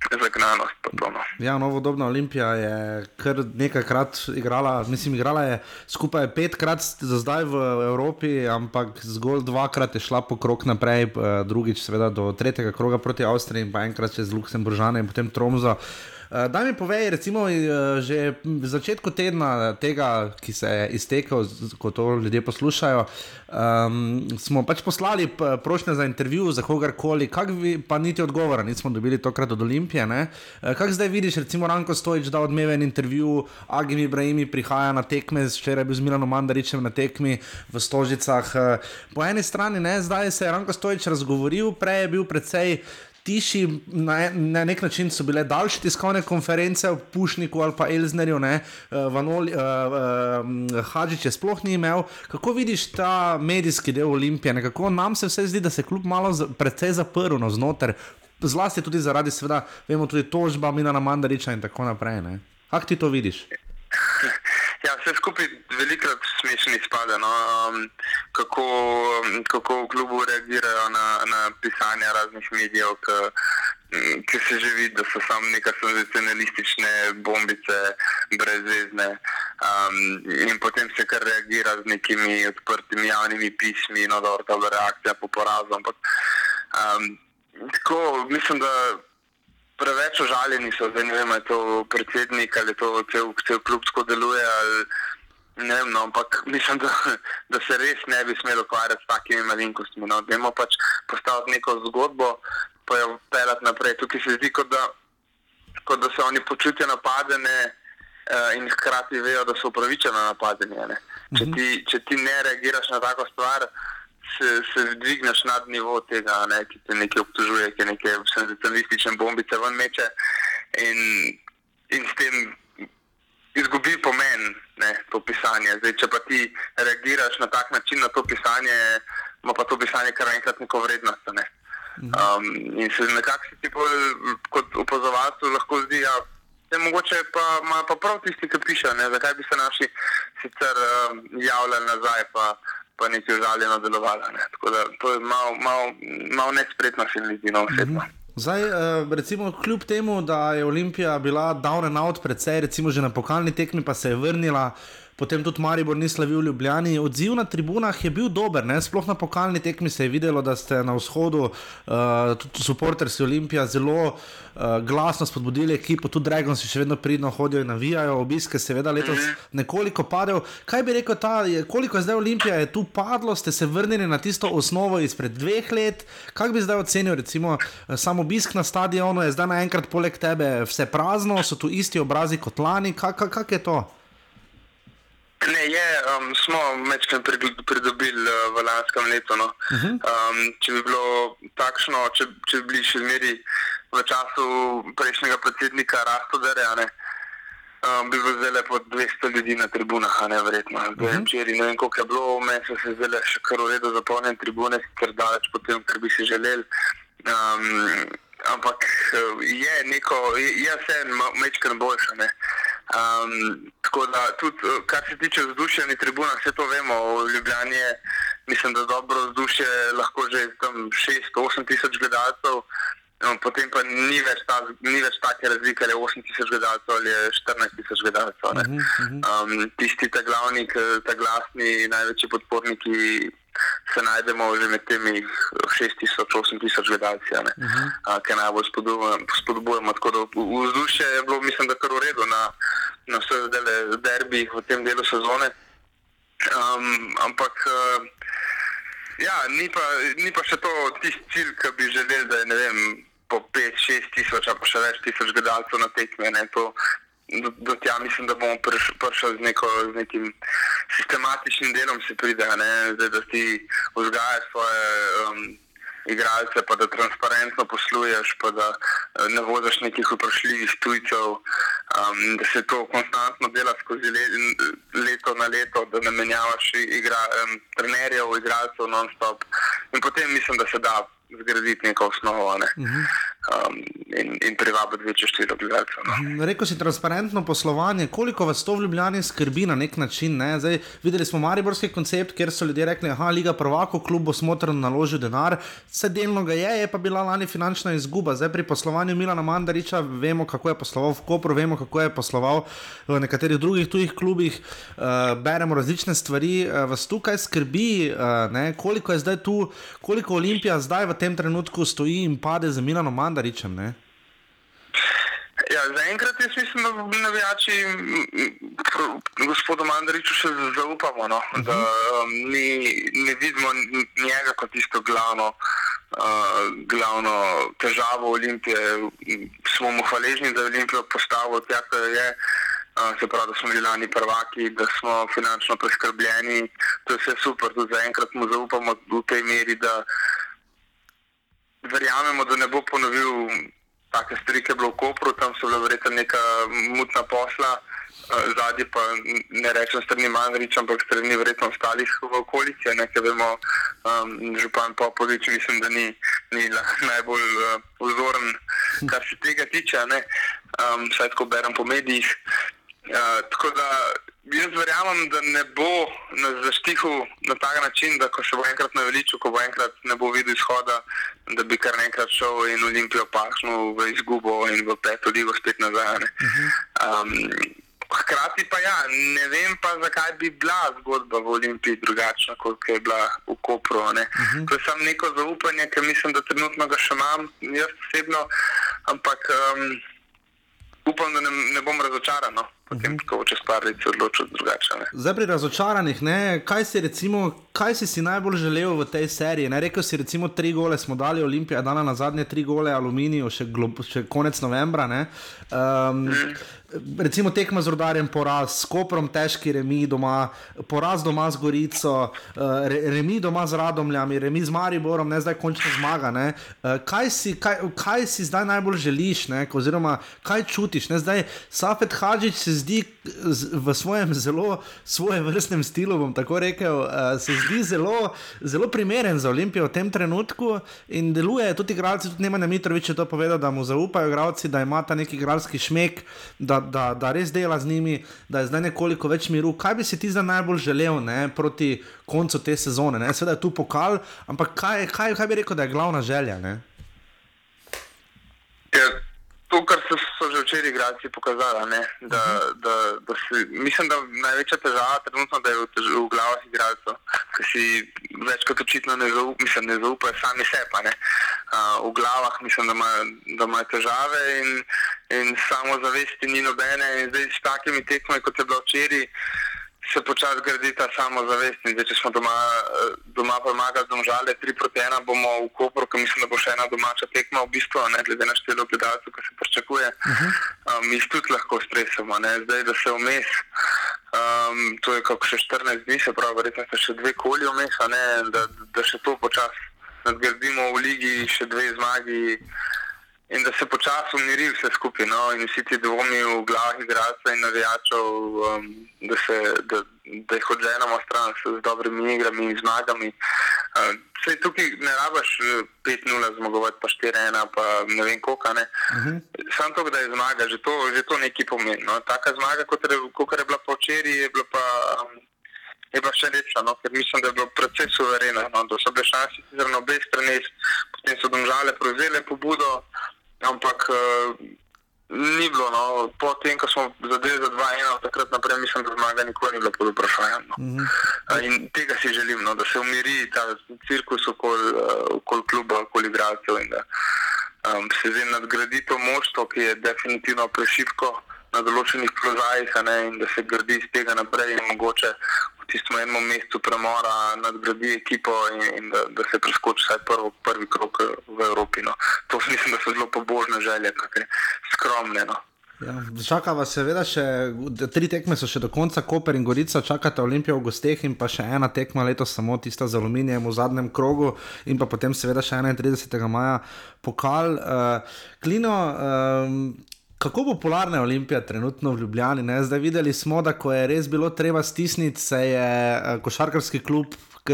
Speaker 10: zagnanost. No.
Speaker 8: Ja, novodobna Olimpija je kar nekajkrat igrala, mislim, igrala je skupaj petkrat za zdaj v Evropi, ampak zgolj dvakrat je šla po krok naprej, eh, drugič, seveda, do tretjega kroga proti Avstriji in pa enkrat čez Luksemburžane in potem Tromzo. Eh, Daj mi povej, recimo, eh, že v začetku tedna tega, ki se je iztekel, ko to ljudje poslušajo, um, smo pač poslali prošnje za intervju za kogarkoli, vi, pa niti odgovora nismo dobili tokrat od Olimpije. ne. Eh, Kako zdaj vidiš, recimo Ranko Stojič da odmeven intervju, Agim Ibrahimi prihaja na tekme, včeraj je bil z Milanom Mandaričem na tekmi v Stožicah. Eh, Po eni strani, ne, zdaj se je Ranko Stojič razgovoril, prej je bil precej tiši, na, en- na nek način so bile daljše tiskovne konference v Pušniku ali pa Elznerju, ne, uh, Vanoli, uh, uh, Hadžič je sploh ni imel. Kako vidiš ta medijski del Olimpije? Nekako nam se vse zdi, da se kljub malo za, precej zaprl no, znotraj, zlasti tudi zaradi, seveda, vemo tudi tožba Milana Mandariča in tako naprej. ne. Kako ti to vidiš?
Speaker 10: Ja, vse skupaj velikrat smešno izpade. No? Um, kako, um, kako v klubu reagirajo na, na pisanje raznih medijev, ki, m, ki se že vidi, da so samo neka senzacionalistične bombice, brezvezne. Um, in potem se kar reagira z nekimi odprtimi javnimi pismi, no ta je bila reakcija po porazu. Ampak um, tako, mislim, da preveč užaljeni so, zdaj ne vem, ali je to predsednik ali to cel, cel klub tako deluje. Ali, ne vem, no, ampak mislim, da, da se res ne bi smelo ukvarjati s takimi malinkostmi. No. Dajmo pač postaviti neko zgodbo, pa jo pelati naprej. Tukaj se zdi, kot da, kot da se oni počutijo napadene eh, in hkrati vejo, da so upravičeno napadeni. ne. Če, ti, če ti ne reagiraš na tako stvar, se, se dvigneš nad nivo tega, ne, ki te nekaj obtožuje, ki neke senzacionalistične bombice ven meče in, in s tem izgubi pomen ne, to pisanje. Zdaj, če pa ti reagiraš na tak način na to pisanje, ima pa to pisanje kar enkrat neko vrednost. Ne. Um, in se nekako se ti bolj kot opazovalcu lahko zdi, ja, je mogoče pa, imajo pa prav tisti, ki pišejo, ne, zakaj bi se naši sicer um, javljali nazaj, pa, pa neki užaljeno delovali. Ne. Tako da to je malo mal, mal nespretno se mi zdi, no, osebno.
Speaker 8: Zdaj, eh, recimo, kljub temu, da je Olimpija bila down and out, predvsej, recimo, že na pokalni tekmi, pa se je vrnila, potem tudi Maribor ni slavil v Ljubljani. Odziv na tribunah je bil dober, ne? sploh na pokalni tekmi se je videlo, da ste na vzhodu, uh, tudi supportersi Olimpija, zelo uh, glasno spodbudili ekipo, tudi Dragons še vedno pridno hodijo in navijajo, obiske seveda letos nekoliko padel. Kaj bi rekel, ta, koliko je zdaj Olimpija je tu padlo, ste se vrnili na tisto osnovo izpred dveh let, kako bi zdaj ocenil, recimo, eh, sam obisk na stadionu, je zdaj naenkrat poleg tebe vse prazno, so tu isti obrazi kot lani, kako kak, kak je to?
Speaker 10: Ne, je, um, smo večkrat pridobili uh, v lanskem letu. No. Uh -huh. um, če bi bilo takšno, če, če bi bili še zmeri v času prejšnjega predsednika Rastoderja, ne, um, bi bilo zdaj po 200 ljudi na tribunah, a ne verjetno. Uh -huh. Včeraj ne vem, koliko je bilo, meni so se zdaj še kar v redu zapolnjene tribune, ker daleč po tem, kar bi si želeli. Um, ampak je neko, je vse mečkar boljše. Um, tako da, tudi kar se tiče vzdušja na tribunah, vse to vemo, v Ljubljani je, mislim, da dobro vzdušje, lahko že tam 6-8 tisoč gledalcev, no, potem pa ni več, ta, ni več take razlike, ali je 8 tisoč gledalcev ali je 14 tisoč gledalcev. Um, tisti, ta glavni, ta glasni, največji podporniki se najdemo že med temi 6000-8000 gledalci, uh -huh. ki najbolj spodbujamo. Tako da vzdušje je bilo, mislim, da kar v redu na, na vseh derbih v tem delu sezone. Um, ampak. Uh, Ja, ni pa, ni pa še to tisti cilj, ki bi želeli, da je vem, po 5-6 tisoč, pa še več tisoč gledalcev na tekme. Ne, to, do, do tja mislim, da bomo prišli priš z, z nekim sistematičnim delom, se pride, Zdaj, da ti vzgajaš svoje um, igralce, pa da transparentno posluješ, pa da uh, ne voziš nekih vprašljivih tujcev, um, da se to konstantno dela skozi le, leto na leto, da ne menjavaš igra, um, trenerjev, igralcev non-stop. In potem mislim, da se da zgraditi neko osnovo ne? uh -huh. um, in, in privabiti večje število gledalcev. No?
Speaker 8: Mhm. Rekl si transparentno poslovanje, koliko vas to v Ljubljani skrbi na nek način. Ne? Zdaj, videli smo Mariborski koncept, kjer so ljudje rekli, da Liga prvako, klub bo smotrno naložil denar, vse delno ga je, je pa bila lani finančna izguba. Zdaj pri poslovanju Milana Mandariča vemo, kako je posloval v Kopru, vemo, kako je posloval v nekaterih drugih tujih klubih, uh, beremo različne stvari, uh, vas tukaj skrbi, uh, koliko je zdaj tu, koliko Olimpija zdaj v tem trenutku stoji in pade za Milanom Mandaričem? Ne?
Speaker 10: Ja, Zaenkrat jaz mislim, da navijači gospodu Mandariču še zaupamo, no? uh -huh. da um, ni, ne vidimo njega kot tisto glavno, uh, glavno težavo Olimpije. Smo mu hvaležni, da je Olimpijo postavil tja, kjer je. Uh, se pravi, da smo bili lani prvaki, da smo finančno preskrbljeni. To je vse super, tudi zaenkrat mu zaupamo v tej meri, da verjamemo, da ne bo ponovil take stvari, ki je bilo v Kopru, tam so bile verjetno neka mutna posla, eh, zadnji pa ne rečem strani Manjrič, ampak strani verjetno ostalih v okolici, nekaj vemo, um, župan Popovič, mislim, da ni, ni najbolj uh, vzoren, kar se tega tiče, ne, um, saj tako berem po medijih. Uh, tako da jaz verjamem, da ne bo na zaštihu na tak način, da ko se bo enkrat naveličil, ko bo enkrat ne bo videl izhoda, da bi kar nekrat šel in Olimpijo pahnil v izgubo in v peto ligo spet nazaj. Um, hkrati pa ja, ne vem pa, zakaj bi bila zgodba v Olimpiji drugačna, kot je bila v Kopru. Ne. Uh -huh. To je samo neko zaupanje, ki mislim, da trenutno ga še imam, jaz osebno, ampak um, upam, da ne, ne bom razočaran. No potem uh -huh. ko čez par let se odločil drugače. Ne.
Speaker 8: Zdaj pri razočaranih, ne, kaj, si recimo, kaj si si najbolj želel v tej seriji? Ne, rekel si, recimo, tri gole smo dali, Olimpija dala na zadnje tri gole, Aluminijo še, še konec novembra. Um, uh -huh recimo tekma z rodarjem, poraz, s koprom, težki remi doma, poraz doma z Gorico, uh, remi doma z Radomljami, remi z Mariborom, ne zdaj končno zmaga. Uh, kaj, si, kaj, kaj si zdaj najbolj želiš, ne? oziroma kaj čutiš? Ne? Zdaj Safet Hadžič se zdi v svojem zelo svojem vrstnem stilu, bom tako rekel, uh, se zdi zelo, zelo primeren za Olimpijo v tem trenutku in deluje tudi igralci, tudi Nemanja Mitrovič je to povedal, da mu zaupajo igralci, da ima ta neki igralski šmek, da, da, da res dela z njimi, da je zdaj nekoliko več miru. Kaj bi si ti zdaj najbolj želel ne, proti koncu te sezone? Ne? Seveda je tu pokal, ampak kaj, kaj, kaj bi rekel, da je glavna želja? Ne?
Speaker 10: Ja, to, kar so, so že včeraj igralci pokazali, ne, da, da, da se, mislim, da največja težava trenutno da je v, tež, v glavah igralcev, ki si več kot očitno ne, zaup, mislim, ne zaupajo sami sebi. Uh, v glavah mislim, da imajo, da imajo težave in, in samozavesti ni nobene. In zdaj s takimi tekmami, kot je bilo včeraj, se počasi gradi ta samozavest. In zdaj, če smo doma, doma pomagali domžale 3 proti 1, bomo v Kopru, ki mislim, da bo še ena domača tekma v bistvu, ne glede na število gledalcev, ki se pričakuje. Um, mi jih tudi lahko stresamo, ne? zdaj da se vmes, um, to je kako še 14 dni, se pravi, verjetno se še dve koli vmes, da, da še to počasi nadgradimo v ligi, še dve zmagi. In da se počasi umiri vse skupaj, no? in vsi ti dvomi v glavah igralcev in navijačev, um, da, se, da, da jih odženemo stran s z dobrimi igrami in zmagami. Uh, Sej tukaj ne rabaš eh, 5-0 zmagovati, pa 4-1, pa ne vem koliko. Ne? Sam to, da je zmaga, že to, že to nekaj pomeni. No? Taka zmaga, kot je, kot je bila po včeraj, je bila pa. Um, Je pa še lepša, no? ker mislim, da je bilo precej suvereno. No? Da so bile šanse na obeh straneh, potem so domžale prevzele pobudo, ampak uh, ni bilo. No? Po tem, ko smo zadeli za 2-1, od takrat naprej mislim, da zmaga nikoli ni bila pod vprašanjem. No?
Speaker 8: Mhm.
Speaker 10: Uh, in tega si želim, no? da se umiri ta cirkus okoli uh, okol kluba, okoli igralcev in da um, se zdaj nadgradi to moštvo, ki je definitivno prešipko na določenih položajih ne, in da se gradi iz tega naprej in mogoče tistem enem mestu premora nadgradi ekipo in, in da, da se preskoči vsaj prvo, prvi krok v Evropi. No. To mislim, da so zelo pobožne želje, kakšne skromne. No.
Speaker 8: Ja, čaka vas seveda še tri tekme, so še do konca, Koper in Gorica, čakate Olimpijo v gosteh in pa še ena tekma letos, samo tista z aluminijem v zadnjem krogu in pa potem seveda še 31. maja pokal. Uh, Klino, um, kako popularna je Olimpija trenutno v Ljubljani? Ne? Zdaj videli smo, da ko je res bilo treba stisniti, se je uh, košarkarski klub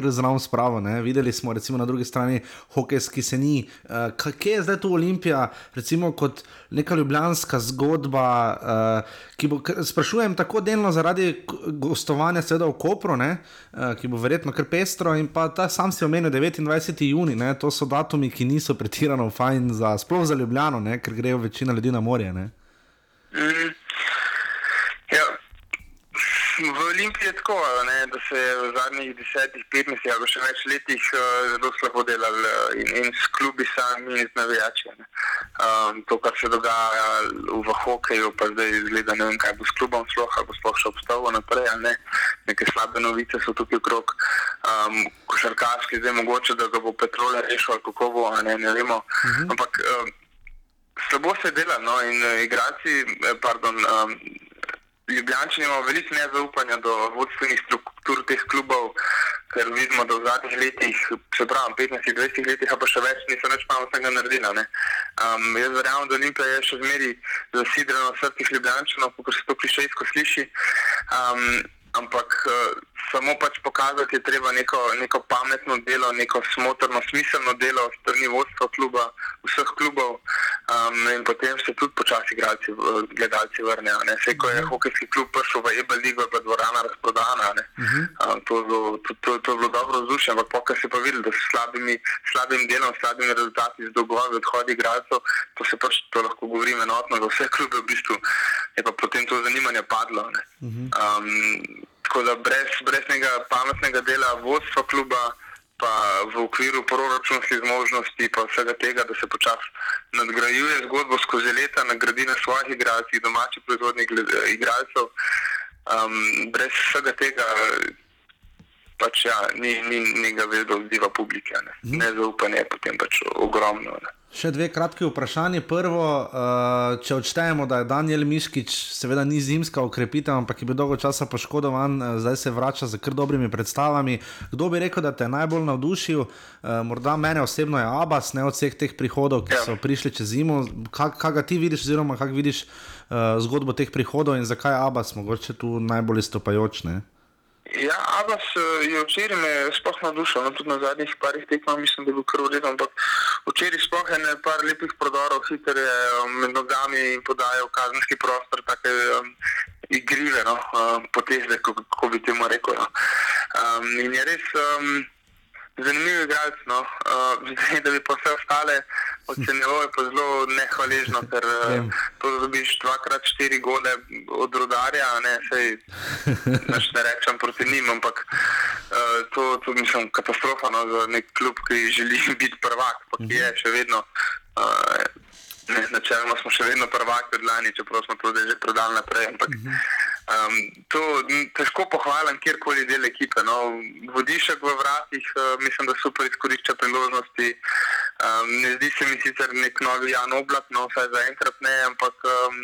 Speaker 8: kar zraven spravo. Ne? Videli smo recimo na drugi strani hokejski se ni. Uh, Kje je zdaj tu Olimpija, recimo kot neka ljubljanska zgodba, uh, ki bo, sprašujem tako delno zaradi gostovanja seveda v Kopru, ne? uh, ki bo verjetno kar pestro in pa ta sam si omenil 29. juni, ne? to so datumi, ki niso pretirano fajn za, sploh za Ljubljano, ne? ker grejo večina ljudi na morje. Ne?
Speaker 10: Mm. V Olimpiji je tako, ne, da se je v zadnjih 10-15 ali pa še več letih uh, zelo slabo delali eh, in, in s klubi sami in z navijači. ne. Um, to, kar se dogaja v hokeju, pa zdaj izgleda, ne vem, kaj bo s klubom sploh, ali bo sploh še obstal naprej, ali ne. Neke slabe novice so tukaj okrog. Um, košarkarski, zdaj mogoče, da ga bo Petrole rešil, ali kako bo, ne, ne vemo. Ampak um, slabo se dela, no, in uh, igralci, eh, pardon, um, Ljubljančani imamo veliko nezaupanja do vodstvenih struktur teh klubov, ker vidimo, da v zadnjih letih, se pravi 15-20 letih, pa še več, niso več pametnega naredila. ne. Um, jaz verjamem, da Olimpija je še zmeri zasidrana v srcih Ljubljančanov, kot se to klišejsko sliši. Um, ampak uh, samo pač pokazati je treba neko, neko pametno delo, neko smotrno, smiselno delo strani vodstva kluba, vseh klubov um, in potem se tudi počasi igralci, gledalci vrnejo. ne. Saj, ko je hokejski klub prišel v Ebel ligo, je bila dvorana razprodana. ne. Um, to, je bilo- to, to, to je bilo dobro vzdušje, ampak pokaj se pa videli, da s slabimi, slabim delom, slabimi rezultati, z dolgovi odhodi igralcev, to se pač to lahko govorim enotno za vse klube v bistvu, je pa potem to zanimanje padlo. Ne. Um, tako da brez, brez nekega pametnega dela vodstva kluba, pa v okviru proračunskih zmožnosti, pa vsega tega, da se počasi nadgrajuje zgodbo skozi leta, nagradi na svojih igralcih, domači proizvodnih igralcev. Um, brez vsega tega pač ja, ni, ni nekega velikega odziva publike. Ne.
Speaker 8: Mhm.
Speaker 10: Nezaupanje je potem pač ogromno. Ne.
Speaker 8: Še dve kratki vprašanje. Prvo, uh, če odštejemo, da je Daniel Miškič, seveda ni zimska ukrepitev, ampak je bil dolgo časa poškodovan, uh, zdaj se vrača z kar dobrimi predstavami. Kdo bi rekel, da te je najbolj navdušil? Uh, morda mene osebno je Abbas, ne od vseh teh prihodov, ki so prišli čez zimo. Kaj, kaj ga ti vidiš, oziroma kako vidiš zgodbo teh prihodov in zakaj je Abbas mogoče tu najbolj izstopajoč? Ne?
Speaker 10: Ja, Abbas eh, je včeraj me sploh navdušil, no, tudi na zadnjih parih tekmah mislim, da je bil kar urejen, ampak včeraj sploh je nekaj lepih prodorov, hiter je um, med nogami in podajo v kazenski prostor, take um, igrive, no, um, poteze, kako bi temu rekel. No. Um, in je res um, zanimiv igralec, no, uh, zdaj, da bi pa vse ostale ocenjeval, je pa zelo nehvaležno, ker uh, to dobiš dvakrat štiri gole od rodarja, ne, sej, Naš ne rečem proti njim, ampak uh, to, to mislim katastrofa no, za nek klub, ki želi biti prvak, pa ki je še vedno. Uh, ne, načeloma smo še vedno prvaki od lani, čeprav smo to že predali naprej. Ampak, um, to težko pohvalim kjerkoli del ekipe. No. Vodišek v vratih, uh, mislim, da super izkorišča priložnosti. Um, ne zdi se mi sicer nek novi Jan Oblak, no vsaj za enkrat ne, ampak um,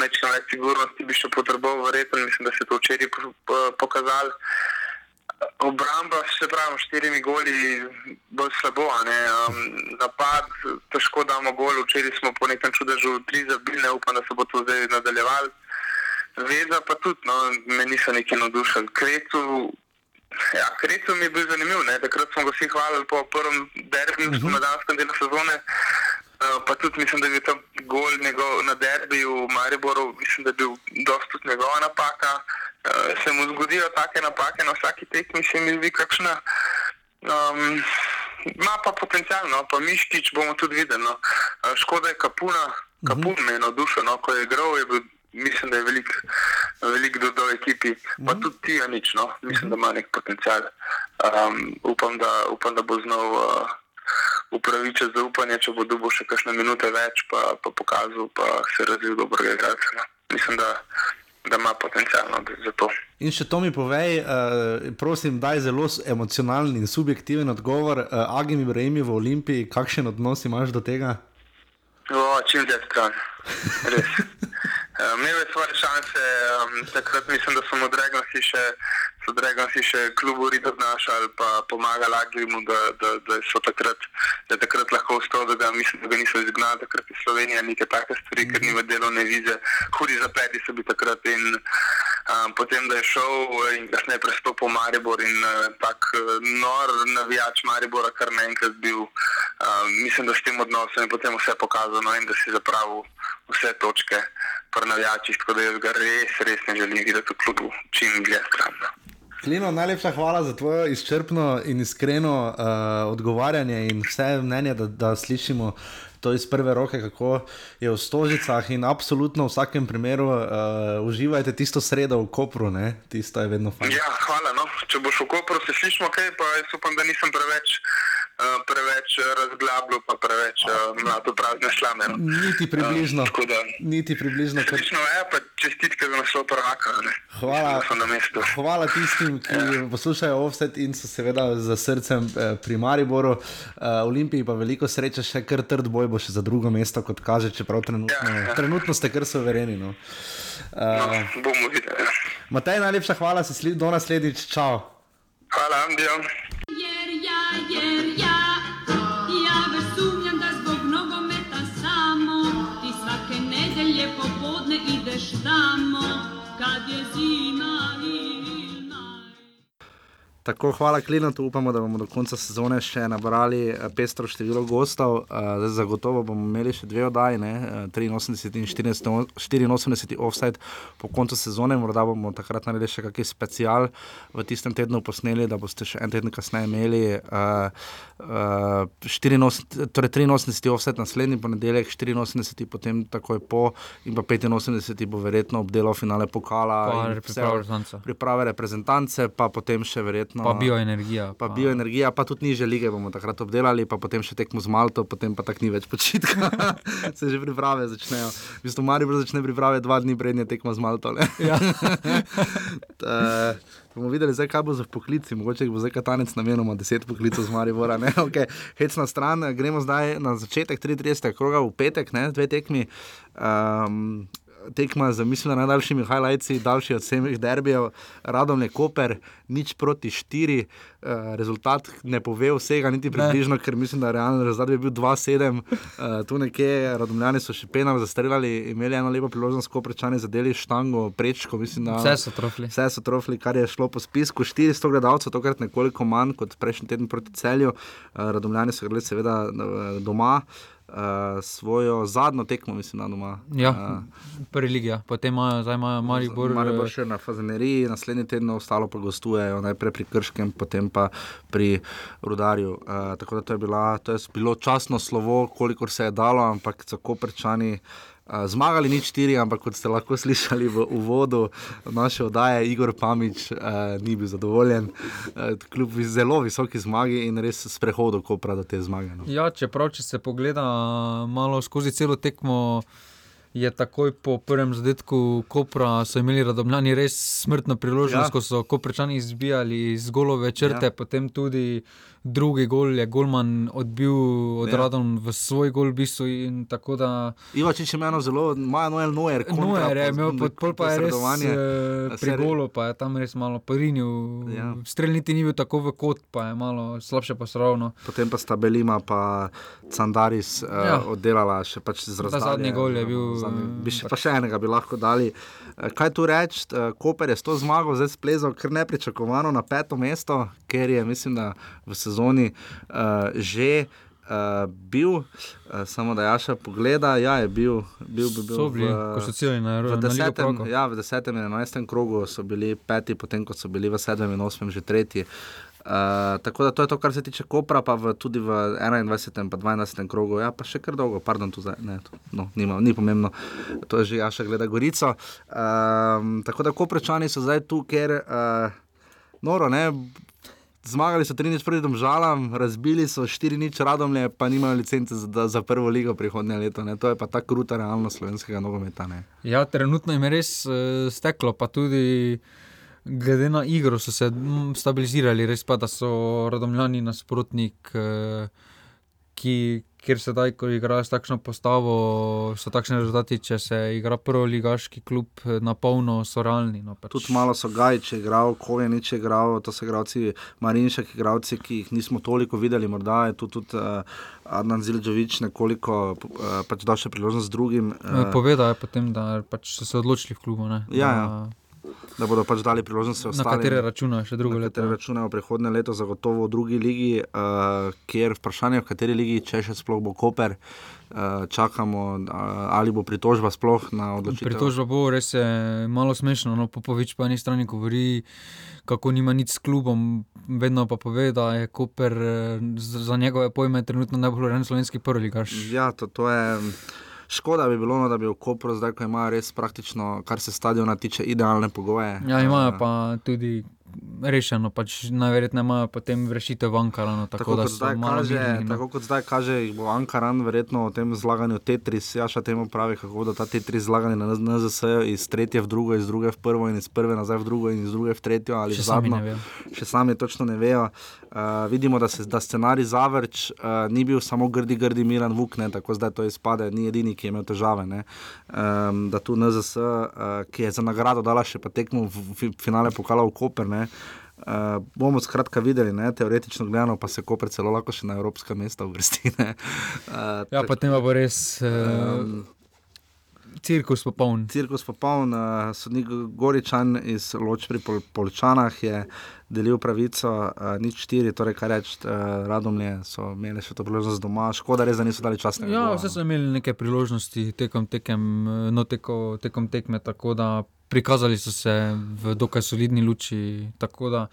Speaker 10: mečem več sigurnosti bi še potreboval, verjetno, mislim, da se je to včeraj po, po, pokazalo. Obramba, se pravi, štirimi goli bolj slabo. Um, napad, težko damo gol, včeraj smo po nekem čudežu tri zabili, ne upam, da se bo to zdaj nadaljevalo. Veza pa tudi, no, me niso neki navdušili. Kretu, ja, Kretu mi je bil zanimiv, ne. takrat smo ga vsi hvalili po prvem derbiju, uh -huh. na danskem delu sezone. Uh, pa tudi mislim, da je bil ta gol njegov na derbiju v Mariboru, mislim, da je bil dosta tudi njegova napaka. Uh, se mu zgodijo take napake na vsaki tekmi, se mi zdi kakšna. Um, ima pa potencialno, pa Miškič bomo tudi videli. No. Uh, škoda je Kapuna, Kapun me je navdušen, no, ko je igral, je bil, mislim, da je velik, velik dodal ekipi, pa tudi ti je nič, no. mislim, da ima nek potencial. Um, upam, da, upam, da bo znal. Uh, upravičiti zaupanje, če bo dobil še kakšne minute več, pa, pa pokazal, pa se razvil dobrega igralca. no. Mislim, da, da ima potencialno za to.
Speaker 8: In še to mi povej, uh, prosim, daj zelo emocionalen in subjektiven odgovor. Uh, Agim Ibrahim v Olimpiji, kakšen odnos imaš do tega?
Speaker 10: O, čim dlje stran. Res. Um, Imel je svoje šanse, um, takrat mislim, da so mu Dragonsi še, so Dragonsi še klubu Rita obnašali, pa pomagali Agimu, da, da, da so takrat, da takrat lahko vstal, da ga, mislim, da ga niso izgnali, takrat je Slovenija neke take stvari, ker nima delovne vize, hudi zapleti so bili takrat in um, potem, da je šel in kasneje prestopil Maribor in uh, tak uh, nor navijač Maribora kar naenkrat bil, um, mislim, da s tem odnosom je potem vse pokazano in da si zapravil vse točke pri navijačih, tako da jaz ga res, res ne želim videti v klubu čim dlje stran. No.
Speaker 8: Klino, najlepša hvala za tvoje izčrpno in iskreno uh, odgovarjanje in vse mnenje, da, da slišimo to iz prve roke, kako je v Stožicah in absolutno v vsakem primeru uh, uživajte tisto sredo v Kopru, ne? tisto je vedno fajn.
Speaker 10: Ja, hvala. No. Če boš v Kopru, se slišimo kaj, pa jaz upam, da nisem preveč, uh, preveč eh, razglabljal, pa preveč uh, mlado prazne slame. No.
Speaker 8: Niti približno.
Speaker 10: Uh, da,
Speaker 8: Niti približno. Kar...
Speaker 10: slišno je, pa čestitke za naslov prvaka. ne.
Speaker 8: Hvala,
Speaker 10: na
Speaker 8: hvala tistim, ki ja. poslušajo offset in so seveda za srcem eh, pri Mariboru. Uh, Olimpiji pa veliko sreče, še kar trd boj bo še za drugo mesto, kot kaže, čeprav trenutno, ja, ja. trenutno ste kar suvereni. No. Uh,
Speaker 10: No, bomo videli. ja.
Speaker 8: Matej, najlepša hvala, se sli, do naslednjič, čau.
Speaker 10: Hvala, Andijo.
Speaker 8: Tako, hvala Klinatu, upamo, da bomo do konca sezone še nabrali eh, pestro število gostov. Uh, zagotovo bomo imeli še dve oddaji, ne, eh, 83 in 14 84 offside po koncu sezone, morda bomo takrat naredili še kakšen special v tistem tednu posneli, da boste še en teden kasneje imeli. Uh, uh, 84, torej 83 offside naslednji ponedeljek, 84 potem takoj po in pa 85 bo verjetno obdelal finale pokala.
Speaker 9: Pa reprezentance.
Speaker 8: priprave reprezentance, pa potem še verjetno verjetno.
Speaker 9: Pa bioenergija.
Speaker 8: Pa bioenergija, pa tudi niže lige bomo takrat obdelali, pa potem še tekmo z Malto, potem pa tako ni več počitka. Se že priprave začnejo. V bistvu Maribor začne priprave dva dni prednje tekmo z Malto.
Speaker 9: Ja.
Speaker 8: Ta, bomo videli, zdaj, kaj bo za poklici. Mogoče bo zdaj katanec namenoma deset poklicov z Maribora. ne. Okay. Hec na stran, gremo zdaj na začetek 33. kroga v petek, ne, dve tekmi. Um, Tekma z, mislim, da najdaljšimi highlightsi, daljši od vseh derbijev, radom je Koper, nič proti štiri, uh, rezultat ne pove vsega, niti približno, ker mislim, da realni rezultat bi bil 2-7, uh, tu nekje, radomljani so še penal zastreljali, imeli eno lepo priložnost, ko prečani zadeli štango, prečko, mislim, da
Speaker 9: Vse so trofli.
Speaker 8: Vse so trofli, kar je šlo po spisku. 400 gledalcev, tokrat nekoliko manj kot prejšnji teden proti celju. Uh, radomljani so gledali seveda eh, doma. Uh, svojo zadnjo tekmo, mislim, da doma.
Speaker 9: Ja, prvi lig, ja. potem imajo, zdaj imajo Maribor.
Speaker 8: Maribor
Speaker 9: eh,
Speaker 8: še na Fazeneriji, naslednji teden ostalo pa gostujejo, najprej pri Krškem, potem pa pri Rudarju. Uh, tako da to je, bila, to je bilo časno slovo, kolikor se je dalo, ampak tako prečani. Uh, zmagali ni štiri, ampak kot ste lahko slišali v uvodu naše oddaje, Igor Pamič uh, ni bil zadovoljen, uh, kljub zelo visoki zmagi in res sprehodu, ko pravi do te zmage. No.
Speaker 9: Ja, čeprav, če se pogleda malo skozi celo tekmo, je takoj po prvem zadetku Kopra so imeli radomljani res smrtno priložnost,
Speaker 8: Ja.
Speaker 9: ko so Koprčani izbijali iz golove črte,
Speaker 8: Ja.
Speaker 9: ja. potem tudi drugi gol je Golman odbil od
Speaker 8: Ja.
Speaker 9: ja. Radom v svoj gol, v bistvu. in Tako da
Speaker 8: Ivačič je imel zelo, ima Noel Noer,
Speaker 9: Noer je imel, pod pol pa je res eh, pri golu, pa je tam res malo porinil.
Speaker 8: Ja.
Speaker 9: Ja. Strel niti ni bil tako v kot, pa je malo slabše posravno.
Speaker 8: Potem pa sta Belima in Sandaris uh, ja.
Speaker 9: Ja.
Speaker 8: oddelala še pač z razdalje.
Speaker 9: zadnji gol je bil,
Speaker 8: Zadnji, bi še,
Speaker 9: pač-
Speaker 8: pa še enega bi lahko dali. Eh, Kaj tu reči, eh, Koper je s to zmago zdaj splezal kar nepričakovano na peto mesto, ker je, mislim, da v sezoni uh, že. Uh, bil, uh, samo da Jaša pogleda, ja, je bil, bil, bil, bil
Speaker 9: So bili,
Speaker 8: v,
Speaker 9: ko so ciljali na Euro-
Speaker 8: v
Speaker 9: na Ligo
Speaker 8: desetem,
Speaker 9: prvakov.
Speaker 8: ja, v desetem in enajstem krogu so bili peti, potem ko so bili v sedmem in osmem že tretji. Uh, tako da to je to, kar se tiče Kopra, pa v, tudi v 21. in 22. krogu, ja, pa še kar dolgo, pardon, tu zdaj, ne, to, no, nima, ni pomembno, to je že Jaša gleda Gorico. Um, tako da Koprečani so zdaj tu, ker, uh, noro, ne. Zmagali so 3-0 proti Domžalam, razbili so 4-0 radomlje, pa nimajo licence za, za prvo ligo prihodnje leto. Ne. To je pa ta kruta realnost slovenskega nogometa. Ne.
Speaker 9: Ja, trenutno jim je res uh, steklo, pa tudi glede na igro so se stabilizirali, res pa, da so radomljani nasprotnik, uh, ki, kjer sedaj, ko igrajo s takšno postavo, so takšni rezultati, če se igra prvo ligaški klub eh, na polno, so realni. No, pač.
Speaker 8: Tudi malo so Gajči igral, Kovenič je igral, to so igralci, Marinšek igralci, ki jih nismo toliko videli, morda je tu tudi uh, Adnan Zilžovič nekoliko uh, pač dal še priložnost drugim.
Speaker 9: Uh, Povedal je potem, da pač so se odločili v klubu. Ne,
Speaker 8: Ja,
Speaker 9: da,
Speaker 8: ja. Da bodo pač dali priložnost
Speaker 9: Na
Speaker 8: ostalim.
Speaker 9: katere računajo še drugo
Speaker 8: na
Speaker 9: leto.
Speaker 8: katere računajo prihodnje leto, zagotovo v drugi ligi, uh, kjer vprašanje, v kateri ligi, če še sploh bo Koper, uh, čakamo, uh, ali bo pritožba sploh na odločitev.
Speaker 9: Pritožba bo res malo smešno. No, Popovič po eni strani govori, kako nima nič s klubom, vedno pa pove, da je Koper za njegove pojme trenutno najbolj urejen slovenski prvoligaš.
Speaker 8: Ja, to, to je. Škoda bi bilo, no, da bi v Kopru zdaj, ko imajo res praktično, kar se stadiona tiče, idealne pogoje.
Speaker 9: Ja, imajo pa tudi rešeno, pač najverjetneje imajo potem rešitev v Ankaranu. Tako,
Speaker 8: Tako
Speaker 9: da
Speaker 8: kot, zdaj kaže,
Speaker 9: mirni, no.
Speaker 8: tako kot zdaj kaže, bo Ankaran verjetno o tem zlaganju Tetris, Jaša temu pravi, kako bodo ta Tetris zlagani na NZS iz tretje v drugo, iz druge v prvo in iz prve nazaj v drugo in iz druge v tretjo ali
Speaker 9: Še
Speaker 8: zadnjo. Še sami točno ne vejo. Uh, vidimo, da, se, da scenarij Zavrč uh, ni bil samo grdi, grdi Miran Vuk, ne, tako zdaj to izpade, ni edini, ki je imel težave. Ne. Um, da tu NZS, uh, ki je za nagrado dala še pa tekmo v, v finale pokala v Koper. Ne. Uh, bomo skratka videli, ne, teoretično gledano, pa se Koper celo lahko še na evropska mesta uvrsti. ne. Uh,
Speaker 9: Ja, potem pa bo res uh, cirkus popoln.
Speaker 8: Cirkus popoln, uh, sodnik Goričan iz Loč pri Pol Polčanah je delil pravico, uh, nič štiri, torej kar reči, uh, radomlje so imeli še to priložnost doma, škoda res, da niso dali časnega.
Speaker 9: Ja, vse
Speaker 8: no.
Speaker 9: so imeli neke priložnosti tekom, tekem, eh, no, teko, tekom tekme, tako da prikazali so se v dokaj solidni luči. Tako da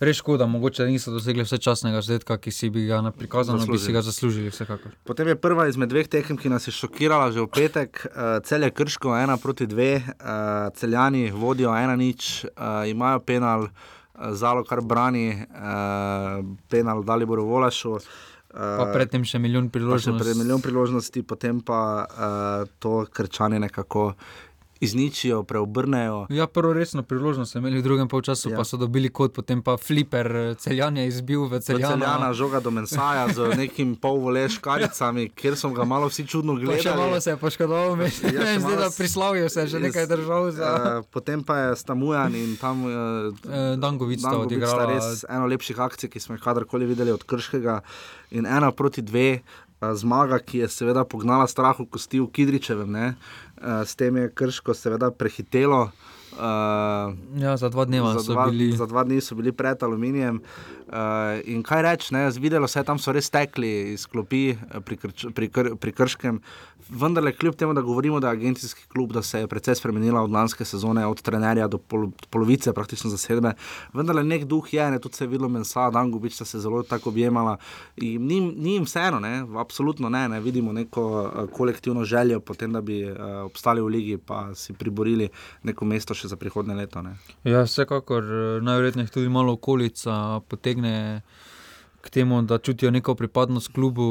Speaker 9: res škoda, mogoče niso dosegli vse časnega zadetka, ki si bi ga na prikazano, bi si ga zaslužili, vsekakor.
Speaker 8: Potem je prva izmed dveh tekem, ki nas je šokirala že v petek, uh, cel je krško, ena proti dve, uh, celjani vodijo ena nič, uh, imajo penal. Zalo kar brani, uh, penal Daliboru Volašu. Uh,
Speaker 9: Pa predtem še milijon
Speaker 8: še
Speaker 9: priložnosti.
Speaker 8: pred milijon priložnosti, potem pa uh, to krčanje nekako izničijo, preobrnejo.
Speaker 9: Ja, prvo resno priložnost so imeli v drugem polčasu,
Speaker 8: Ja.
Speaker 9: pa so dobili kot, potem pa fliper eh, celjanje izbil v
Speaker 8: Celjana.
Speaker 9: celjana.
Speaker 8: Žoga do Mensaja z nekim polvoleš karicami, kjer so ga malo vsi čudno
Speaker 9: Pa
Speaker 8: gledali.
Speaker 9: še malo se je poškodoval,
Speaker 8: Ja,
Speaker 9: zdaj
Speaker 8: malo
Speaker 9: da prislavijo se je že nekaj držav za.
Speaker 8: Uh, potem pa je Stamujan in tam uh,
Speaker 9: Eh, Dangovič sta odigrala-
Speaker 8: res eno lepših akcij, ki smo jih kadarkoli videli od Krškega. In ena proti dve, zmaga, ki je seveda pognala strah v kosti v Kidričevem. Ne? Uh, s tem je Krško seveda prehitelo. Uh,
Speaker 9: Ja, za dva dneva
Speaker 8: za
Speaker 9: so
Speaker 8: dva,
Speaker 9: bili.
Speaker 8: Za dva dni so bili pred aluminijem. Uh, in kaj reči, videlo se je, tam so res tekli iz klopi eh, pri, krč, pri, kr, pri Krškem. Vendar, kljub temu, da govorimo, da je agencijski klub, da se je precej spremenila od lanske sezone, od trenerja do pol, polovice praktično zasedbe. Vendar, nek duh je, ne, tudi se je videlo, Mensa, Dangubič sta se zelo tako objemala. In Ni, ni jim vseeno, ne, absolutno ne, ne, vidimo neko kolektivno željo potem, da bi uh, obstali v ligi, pa si priborili neko mesto še za prihodne leto. Ne.
Speaker 9: Ja, vsekakor eh, najverjetneje tudi malo okolica potegne k temu, da čutijo neko pripadnost klubu,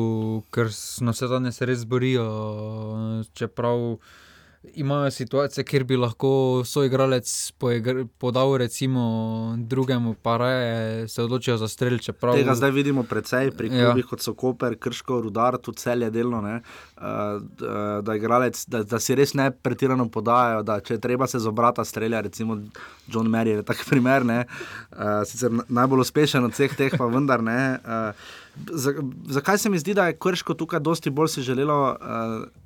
Speaker 9: ker na vse zadnje se res borijo. eh, Čeprav imajo situacije, kjer bi lahko soigralec poigr- podal recimo drugemu, pa raje se odločijo za strel. Čeprav...
Speaker 8: Tega zdaj vidimo precej pri
Speaker 9: Ja.
Speaker 8: klubih, ja. kot so Koper, Krško, Rudar, tudi celje delno. Ne, uh, da, da, igralec, da, da si res ne pretirano podajajo, da če treba se z obrata strelja, recimo John Merrill je tak primer, ne, uh, sicer na- najbolj uspešen od vseh teh, pa vendar ne. Za, zakaj se mi zdi, da je Krško tukaj dosti bolj si želelo uh,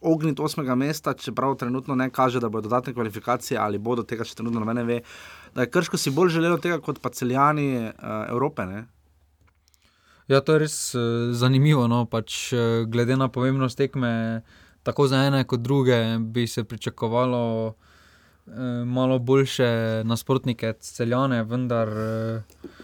Speaker 8: ogniti osmega mesta, čeprav trenutno ne kaže, da bodo dodatne kvalifikacije ali bodo tega še trenutno ne ve. Da je Krško si bolj želelo tega kot pa celjani uh, Evrope. Ne?
Speaker 9: Ja, to je res uh, zanimivo. No? Pač, uh, glede na pomembnost tekme, tako za ene kot druge, bi se pričakovalo uh, malo boljše nasprotnike, celjane, vendar uh,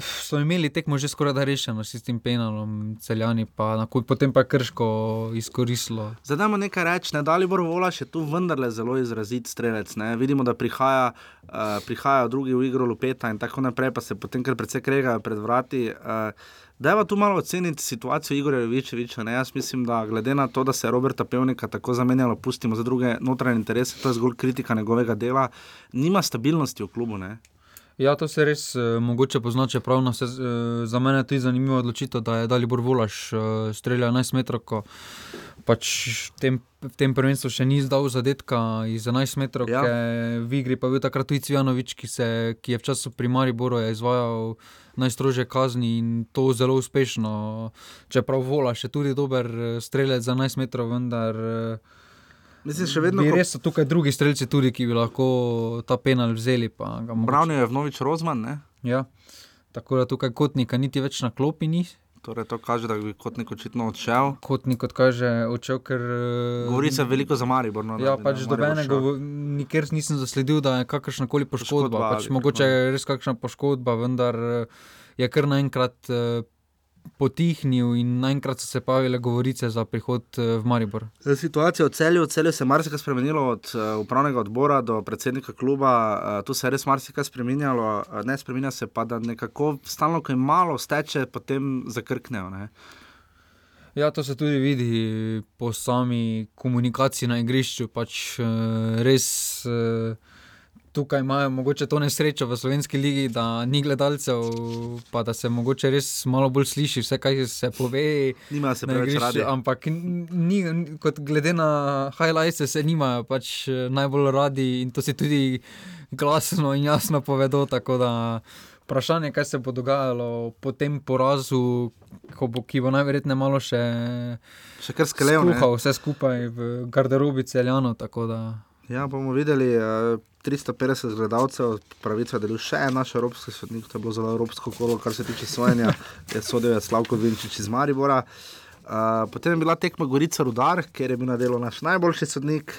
Speaker 9: so imeli tekmo že skoraj da rešeno s tem penalom, celjani pa na koncu, potem pa krško izkoristilo.
Speaker 8: Zdaj dajmo nekaj reči, ne Dalibor Volaš je tu vendarle zelo izrazit strelec. Ne? Vidimo, da prihaja, uh, prihajajo drugi v igro Lupeta in tako naprej, pa se potem kar precej kregajo pred vrati. Uh, Dajva tu malo oceniti situacijo Igorja Jovičeviča. Jaz mislim, da glede na to, da se je Roberta Pevnika tako zamenjalo, pustimo za druge notranje interese, to je zgolj kritika njegovega dela, nima stabilnosti v klubu. Ne?
Speaker 9: Ja, to se res uh, mogoče pozna, čeprav na vse, uh, za mene je tudi zanimiva odločitev, da je Dalibor Volaš uh, streljal 11 metrov, ko pač tem, v tem prvenstvu še ni zdal zadetka iz 11 metrov,
Speaker 8: Ja.
Speaker 9: v igri pa je bil takrat tudi Cvjanovič, ki, se, ki je v času pri Mariboru izvajal najstrožje kazni in to zelo uspešno. Čeprav Volaš je tudi dober eh, strelec za 11 metrov, vendar. Uh,
Speaker 8: Mislim, še vedno, ko-
Speaker 9: res so tukaj drugi strelci, tudi, ki bi lahko ta penal vzeli.
Speaker 8: Bravnijo je vnovič Rozman. Ne?
Speaker 9: Ja. Tako da tukaj kotnika niti več na klopi ni.
Speaker 8: Torej, to kaže, da bi kotnik očitno odšel.
Speaker 9: Kotnik, kot kaže, odšel, ker. eh,
Speaker 8: Govori se veliko za Maribor. No,
Speaker 9: Ja,
Speaker 8: bi-
Speaker 9: pač dobenega, nikjer nisem zasledil, da je kakršna koli poškodba.
Speaker 8: Poškodba
Speaker 9: pač
Speaker 8: ali
Speaker 9: mogoče je res kakšna poškodba, vendar eh, je kar naenkrat eh, potihnil in naenkrat so se pojavile govorice za prihod eh, v Maribor.
Speaker 8: Situacija v celju, v celju se je marsikaj spremenilo od uh, upravnega odbora do predsednika kluba. Uh, tu se je res marsikaj spremenilo, uh, ne spremenja se pa, da nekako stalno, ko je malo steče, potem zakrknejo. Ne?
Speaker 9: Ja, to se tudi vidi po sami komunikaciji na igrišču. Pač, eh, res eh, tukaj imajo mogoče to nesrečo v slovenski ligi, da ni gledalcev, pa da se mogoče res malo bolj sliši vse, kaj se pove.
Speaker 8: Nimajo se preveč
Speaker 9: igrišču,
Speaker 8: radi.
Speaker 9: Ampak ni, kot glede na highlights, se nimajo pač eh, najbolj radi in to si tudi glasno in jasno povedo. Tako da vprašanje, kaj se bo dogajalo po tem porazu, bo, ki bo najverjetneje malo še,
Speaker 8: Še kar
Speaker 9: skuhal vse skupaj v garderobi celjano. tako da-
Speaker 8: Ja, bomo videli. Uh, 350 gledalcev, pravica delu še en naš evropski sodnik, to je bilo zelo evropsko kolo, kar se tiče sojenja, je sodel je Slavko Vinčič iz Maribora. Uh, potem je bila tekma Gorica Rudar, kjer je bil na delu naš najboljši sodnik,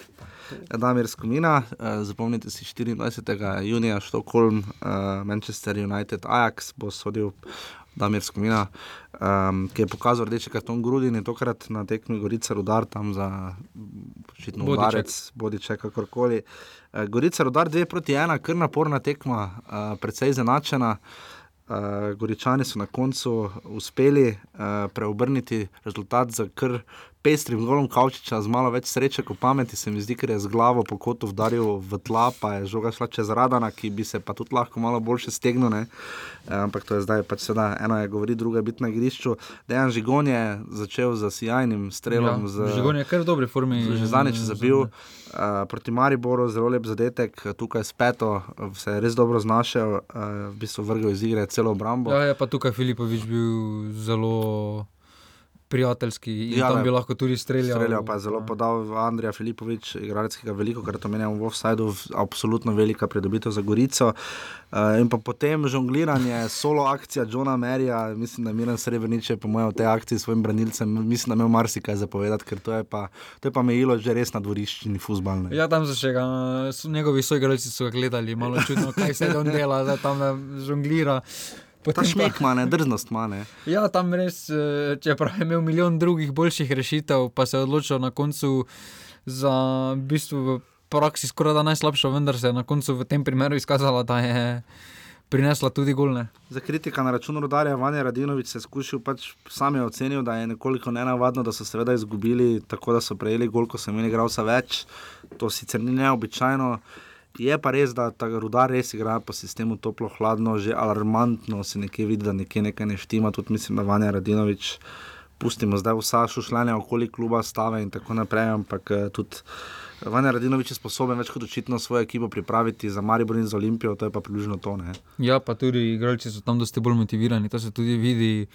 Speaker 8: Damir Skomina. Uh, zapomnite si 24. junija, Štokholm, uh, Manchester United, Ajax bo sodil Damir Skomina, um, ki je pokazal rdeči karton Grudin in tokrat na tekmi Gorica Rudar tam za očitno udarec, bodiček, kakorkoli. Eh, Gorica rodar 2 proti 1, kar naporna tekma, eh, precej zanačena. Uh, Goričani so na koncu uspeli uh, preobrniti rezultat za kar pestrim golom Kavčiča, z malo več sreče kot pameti, se mi zdi, ker je z glavo po kotu udaril v tla, pa je žoga šla čez Radana, ki bi se pa tudi lahko malo boljše stegnil. Eh, ampak to je zdaj pač seveda eno je govori, drugo je biti na igrišču. Dejan Žigon je začel z sjajnim strelom. z,
Speaker 9: Žigon je kar v dobri formi.
Speaker 8: Že zadnjič zabil uh, proti Mariboru, zelo lep zadetek, tukaj s peto se je res dobro znašel, uh, v bistvu vrgel iz igre celo obrambo.
Speaker 9: Ja, je pa tukaj Filipovič bil zelo prijateljski in
Speaker 8: Ja,
Speaker 9: ja, tam
Speaker 8: ne.
Speaker 9: bi lahko tudi streljal.
Speaker 8: Streljal pa je zelo podal Andrija Filipovič, igralec, ki ga veliko krat omenjamo v offsajdu, absolutno velika pridobitev za Gorico. Uh, in pa potem žongliranje, solo akcija Johna Merija, mislim, da Miren Srebrenic je po mojem v tej akciji s svojim branilcem, mislim, da imel marsikaj zapovedati, ker to je pa, to je pa mejilo že res na dvoriščini fuzbalne.
Speaker 9: Ja, tam so še ga, njegovi soigralci so ga gledali, malo čudno, kaj se on dela, da tam da žonglira.
Speaker 8: Ta šmek ima, ne, drznost ima. Ne.
Speaker 9: Ja, tam res, eh, čeprav je imel milijon drugih boljših rešitev, pa se je odločil na koncu za v bistvu v praksi skoraj da najslabšo, vendar se je na koncu v tem primeru izkazala, da je prinesla tudi golne.
Speaker 8: Za kritika na račun rodarja Vanja Radinovič se je skušal, pač sam je ocenil, da je nekoliko nenavadno, da so seveda izgubili tako, da so prejeli gol, ko so imeli igralca več. To sicer ni neobičajno. Je pa res, da ta rudar res igra po sistemu toplo-hladno, že alarmantno se nekje vidi, da nekje nekaj ne štima. Tudi mislim, da Vanja Radinovič, pustimo zdaj vsa šušljanja okoli kluba, stave in tako naprej, ampak eh, tudi. Vanja Radinovič je sposoben več kot očitno svojo ekipo pripraviti za Maribor in za Olimpijo, to je pa približno to. Ne?
Speaker 9: Ja, pa tudi igralci so tam dosti bolj motivirani, to se tudi vidi.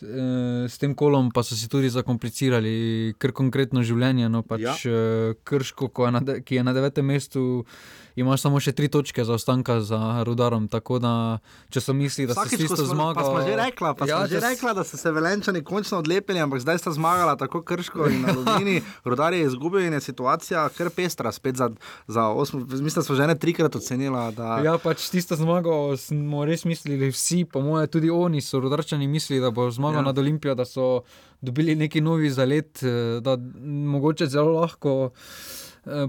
Speaker 9: Eh, S tem kolom pa so si tudi zakomplicirali kar konkretno življenje. No, pač,
Speaker 8: Ja.
Speaker 9: ja. Krško, ko je na, de- ki je na devetem mestu, ima samo še tri točke zaostanka za rudarom. Tako da, če so mislili, da so
Speaker 8: Vsakič,
Speaker 9: s
Speaker 8: ko
Speaker 9: tisto
Speaker 8: smo,
Speaker 9: zmago.
Speaker 8: pa smo že rekla, pa ja,
Speaker 9: Ja,
Speaker 8: že
Speaker 9: s-
Speaker 8: rekla, da so se velenčani končno odlepili, ampak zdaj sta zmagala tako krško in alumini. Rudar je izgubil in je situacija kar pestra, spet za, za osmo. Mislim, da smo že ne trikrat ocenila. Da,
Speaker 9: Ja, pač tisto zmago smo res mislili vsi, po mojem, tudi oni so rodarčani mislili, da bo zmagal
Speaker 8: Ja.
Speaker 9: nad Olimpijo, da so dobili neki novi zalet, eh, da mogoče zelo lahko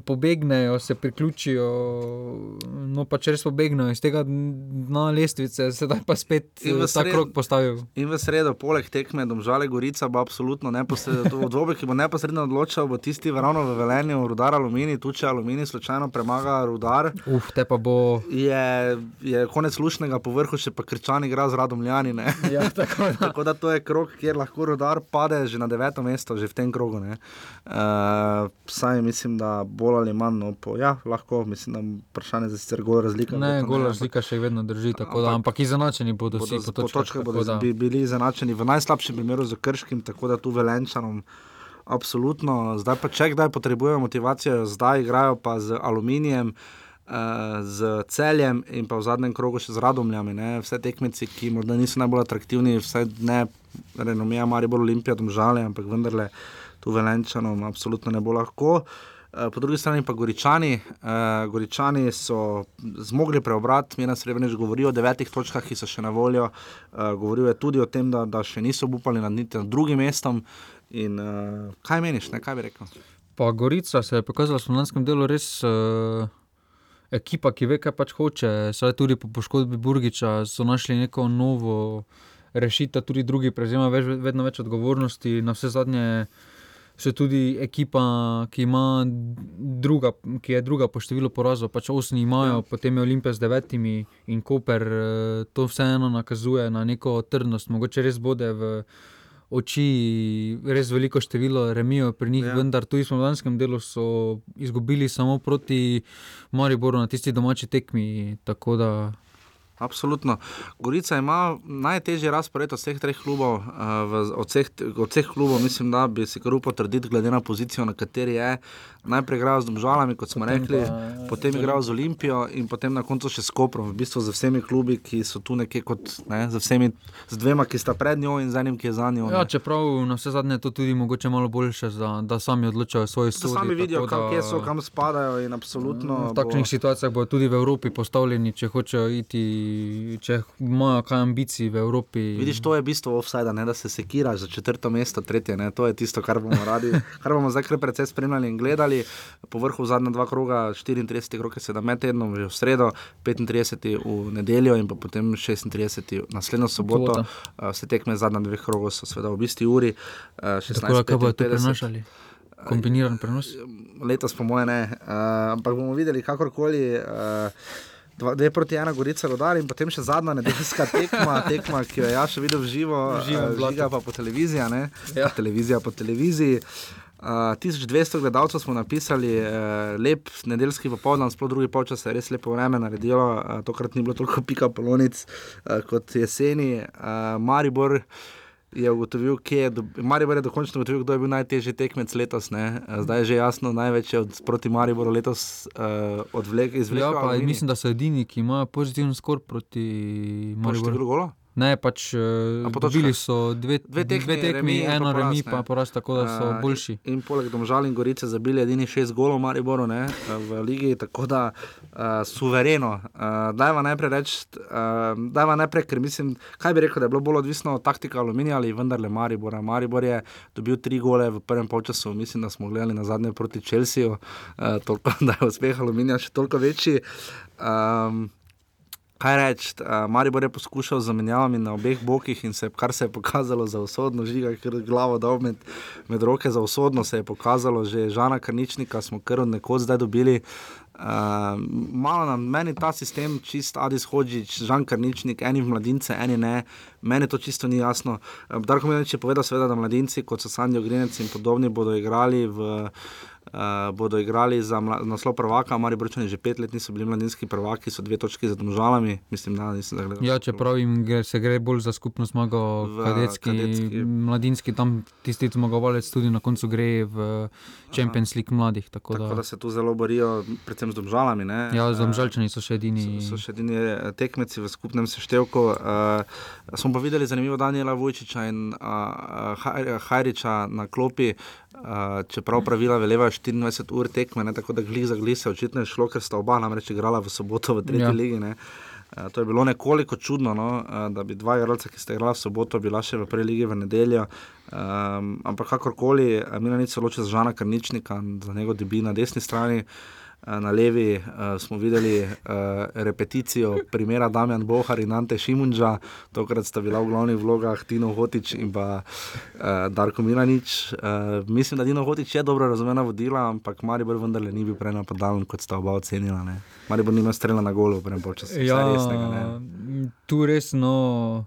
Speaker 9: pobegnejo, se priključijo, no pač res pobegnejo iz tega dna lestvice, sedaj pa spet eh, ta
Speaker 8: sred-
Speaker 9: krok postavil.
Speaker 8: In v sredo, poleg tekme, domžale Gorica bo absolutno neposredno, dvobe, ki bo neposredno odločal, bo tisti ravno v Velenju, rudar aluminij, tu če aluminij slučajno premaga rudar.
Speaker 9: Uf, te pa bo.
Speaker 8: Je, je konec lušnega povrhu, še pa krčani igra z radom Ljani. ne.
Speaker 9: Ja, tako, da.
Speaker 8: tako da to je krog, kjer lahko rudar pade že na deveto mesto, že v tem krogu. Uh, saj mislim, da bolj ali manj, no, po, ja, lahko, mislim, da vprašanje za sicer gol razlika.
Speaker 9: Ne, gol
Speaker 8: ampak-
Speaker 9: razlika še vedno drži, tako da, ampak izenačeni bodo vsi po
Speaker 8: po
Speaker 9: točkah.
Speaker 8: točkah bodo
Speaker 9: da-
Speaker 8: bi bili izenačeni v najslabšem primeru z Krškim, tako da tu velenčanom. Absolutno, zdaj pa če kdaj potrebujejo motivacijo, zdaj igrajo pa z aluminijem, uh, z celjem in pa v zadnjem krogu še z radomljami. Ne? Vse tekmeci, ki morda niso najbolj atraktivni, vsaj ne renomija, Maribor Olimpija, domžale, ampak vendarle tu velenčanom absolutno ne bo lahko. Eh, Po drugi strani pa Goričani. Uh, Goričani so zmogli preobrat, Mirna Srebrenic govori o devetih točkah, ki so še na voljo. Uh, govoril je tudi o tem, da, da še niso upali nad niti drugim mestom. In, uh, kaj meniš, ne? kaj bi rekel?
Speaker 9: Pa Gorica se je pokazala v slovenskem delu res uh, ekipa, ki ve, kaj pač hoče. Saj tudi po poškodbi Burgiča so našli neko novo rešitev, tudi drugi prevzemajo vedno več odgovornosti. Na vse zadnje so tudi ekipa, ki, ima druga, ki je druga po številu porazov, pač osmi imajo, ja. potem je Olimpija z devetimi in Koper. eh, To vseeno nakazuje na neko trdnost, mogoče res bode v oči res veliko število remijo pri njih,
Speaker 8: Ja.
Speaker 9: vendar tudi v slovenskem delu so izgubili samo proti Mariboru na tisti domači tekmi. tako Da,
Speaker 8: Absolutno. Gorica ima najtežji razpored od vseh treh klubov. Uh, v, od, vseh, od vseh klubov mislim, da bi se kar upal trditi, glede na pozicijo, na kateri je. Najprej igral z Domžalami, kot smo
Speaker 9: Potem
Speaker 8: rekli,
Speaker 9: pa
Speaker 8: potem
Speaker 9: z
Speaker 8: igral z Olimpijo in potem na koncu še s Koprom. V bistvu z vsemi klubi, ki so tu nekje kot, ne, z, vsemi, z dvema, ki sta pred njo in z enim, ki je za njo.
Speaker 9: ja, čeprav na vse zadnje je to tudi mogoče malo boljše, za, da sami odločajo svoj
Speaker 8: Da
Speaker 9: sod.
Speaker 8: sami vidijo, kam, kje so, kam spadajo in absolutno.
Speaker 9: V takšnih situacijah bodo tudi v Evropi postavljeni, če hočejo iti če imajo kaj ambicij v Evropi.
Speaker 8: Vidiš, to je bistvo offsajda, da se sekiraš za četrto mesto, tretje. Ne? To je tisto, kar bomo radi, kar bomo zdaj kar precej spremljali in gledali. Po vrhu zadnja dva kroga, 34 krog, sedem med tednom, že v sredo, 35 v nedeljo in potem 36 naslednjo soboto.
Speaker 9: Sobota.
Speaker 8: Uh, se tekme zadnja dveh krogov so seveda v isti uri. Uh,
Speaker 9: Tako da, kaj bodo to
Speaker 8: 16:55.
Speaker 9: prenašali? Kombiniran prenos?
Speaker 8: Letos, po mojem, ne. Uh, ampak bomo videli, kakorkoli. Uh, Dva, dve proti ena, Gorica, rodar in potem še zadnja nedeljska tekma, tekma ki jo je ja še videl v živo, eh, žiga pa po televiziji. ne.
Speaker 9: Ja.
Speaker 8: Televizija po televiziji. Uh, 1200 gledalcev smo napisali, uh, lep nedeljski popoldan, sploh drugi polčas je res lepo vreme naredilo, uh, tokrat ni bilo toliko pika polonic uh, kot jeseni. Uh, Maribor je ugotovil, kje je, Maribor je dokončno ugotovil, kdo je bil najtežji tekmec letos. Ne? Zdaj je že jasno, največ je od, proti Mariboru letos uh, odvlek,
Speaker 9: Ja,
Speaker 8: izvlekel.
Speaker 9: pa
Speaker 8: Aluminij.
Speaker 9: mislim, da so edini, ki imajo pozitiven skor proti
Speaker 8: Po številu
Speaker 9: Mariboru.
Speaker 8: golov?
Speaker 9: Ne, pač uh,
Speaker 8: po
Speaker 9: dobili so dve,
Speaker 8: Dve tekmi,
Speaker 9: dve tekmi
Speaker 8: remi
Speaker 9: eno
Speaker 8: poraz,
Speaker 9: remi,
Speaker 8: ne.
Speaker 9: pa poraz, tako da so
Speaker 8: Eh,
Speaker 9: boljši.
Speaker 8: In, in poleg Domžal in Gorice zabili edini šest golov Mariboru ne, eh, v ligi, tako da uh, suvereno. Uh, dajva najprej reči, uh, dajva najprej, ker mislim, kaj bi rekel, da je bilo bolj odvisno od taktika Aluminija ali vendarle Maribora. Maribor je dobil tri gole v prvem polčasu, mislim, da smo gledali na zadnje proti Čelsiju, uh, toliko, da je uspeh Aluminija še toliko večji. Um, Kaj reči, uh, Maribor je poskušal z zamenjavami na obeh bokih in se, kar se je pokazalo za usodno, žiga, ker glavo dal med, med roke za usodno, se je pokazalo že Žana Karničnika, smo kar od nekod zdaj dobili. Uh, malo nam, meni ta sistem, čist Adis Hodžič, Žan Karničnik, eni v mladince, eni ne, meni to čisto ni jasno. Uh, Darko Milanič je povedal, seveda, da mladinci, kot so Sanjo Grinec in podobni, bodo igrali v. Uh, bodo igrali za naslov prvaka, Mari Brčani že pet let niso bili mladinski prvaki, so dve točki za domžalami, mislim, da nisem zagledal.
Speaker 9: Ja, čeprav jim gre, se gre bolj za skupno zmago,
Speaker 8: V
Speaker 9: kadetski,
Speaker 8: kadetski.
Speaker 9: mladinski, tam tisti zmagovalec tudi na koncu gre v Champions League mladih. Tako,
Speaker 8: Tako
Speaker 9: da,
Speaker 8: da se tu zelo borijo, predvsem z domžalami. Ne?
Speaker 9: ja,
Speaker 8: Eh,
Speaker 9: zamžalčani so še edini.
Speaker 8: So, so še edini eh, tekmeci v skupnem seštevku. Uh, smo pa videli zanimivo Daniela Vujčiča in uh, Hajriča na klopi, uh, čeprav pravila veleva 24 ur tekme, ne, tako da glih za glih se očitno je šlo, ker sta oba namreč igrala v soboto v tretji
Speaker 9: Ja.
Speaker 8: ligi. Ne. Uh, to je bilo nekoliko čudno, no, uh, da bi dva igralca, ki sta igrala v soboto, bila še v prvi ligi v nedeljo. Um, ampak kakorkoli, Milanic se loči za Žana Karničnika, za njegov debi na desni strani. Eh, Na levi uh, smo videli uh, repeticijo primera Damjan Bohar in Ante Šimunča, tokrat sta bila v glavnih vlogah Tino Hotič in pa uh, Darko Milanič. Uh, mislim, da Dino Hotič je dobro razumela vodila, ampak Maribor vendarle ni bil prenapadalen, kot sta oba ocenila. Ne. Maribor ni imel strela na golo prvem času.
Speaker 9: Ja,
Speaker 8: resnega, ne.
Speaker 9: tu res no.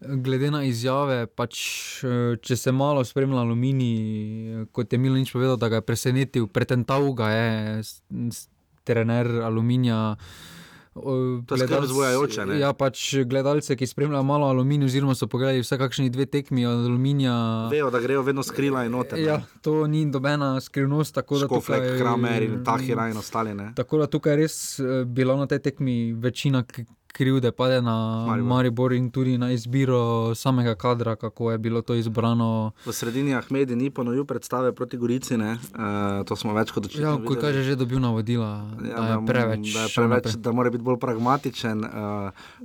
Speaker 9: Glede na izjave, pač, eh, če se malo spremlja aluminij, kot je Milanič povedal, da ga je presenetil, pretental ga je trener aluminija.
Speaker 8: Je ne?
Speaker 9: Ja, pač gledalce, ki spremljajo malo aluminij, oziroma so pogledali vse kakšni dve tekmi od aluminija.
Speaker 8: Vejo, da grejo vedno skrila in noter. ne.
Speaker 9: Ja, to ni nobena skrivnost, tako da
Speaker 8: Škoflek,
Speaker 9: tukaj-
Speaker 8: Kramer in Tahira in ostali. Ne.
Speaker 9: Tako da tukaj res eh, bila na tej tekmi večina krivde pade na
Speaker 8: Maribor.
Speaker 9: Maribor. In tudi na izbiro samega kadra, kako je bilo to izbrano.
Speaker 8: V sredini Ahmedi ni ponovil predstave proti Gorici, ne. uh, to smo več kot očitno.
Speaker 9: Ja, kot kaže, že dobil navodila,
Speaker 8: Ja,
Speaker 9: da je preveč.
Speaker 8: Da, je preveč, da mora biti bolj pragmatičen uh,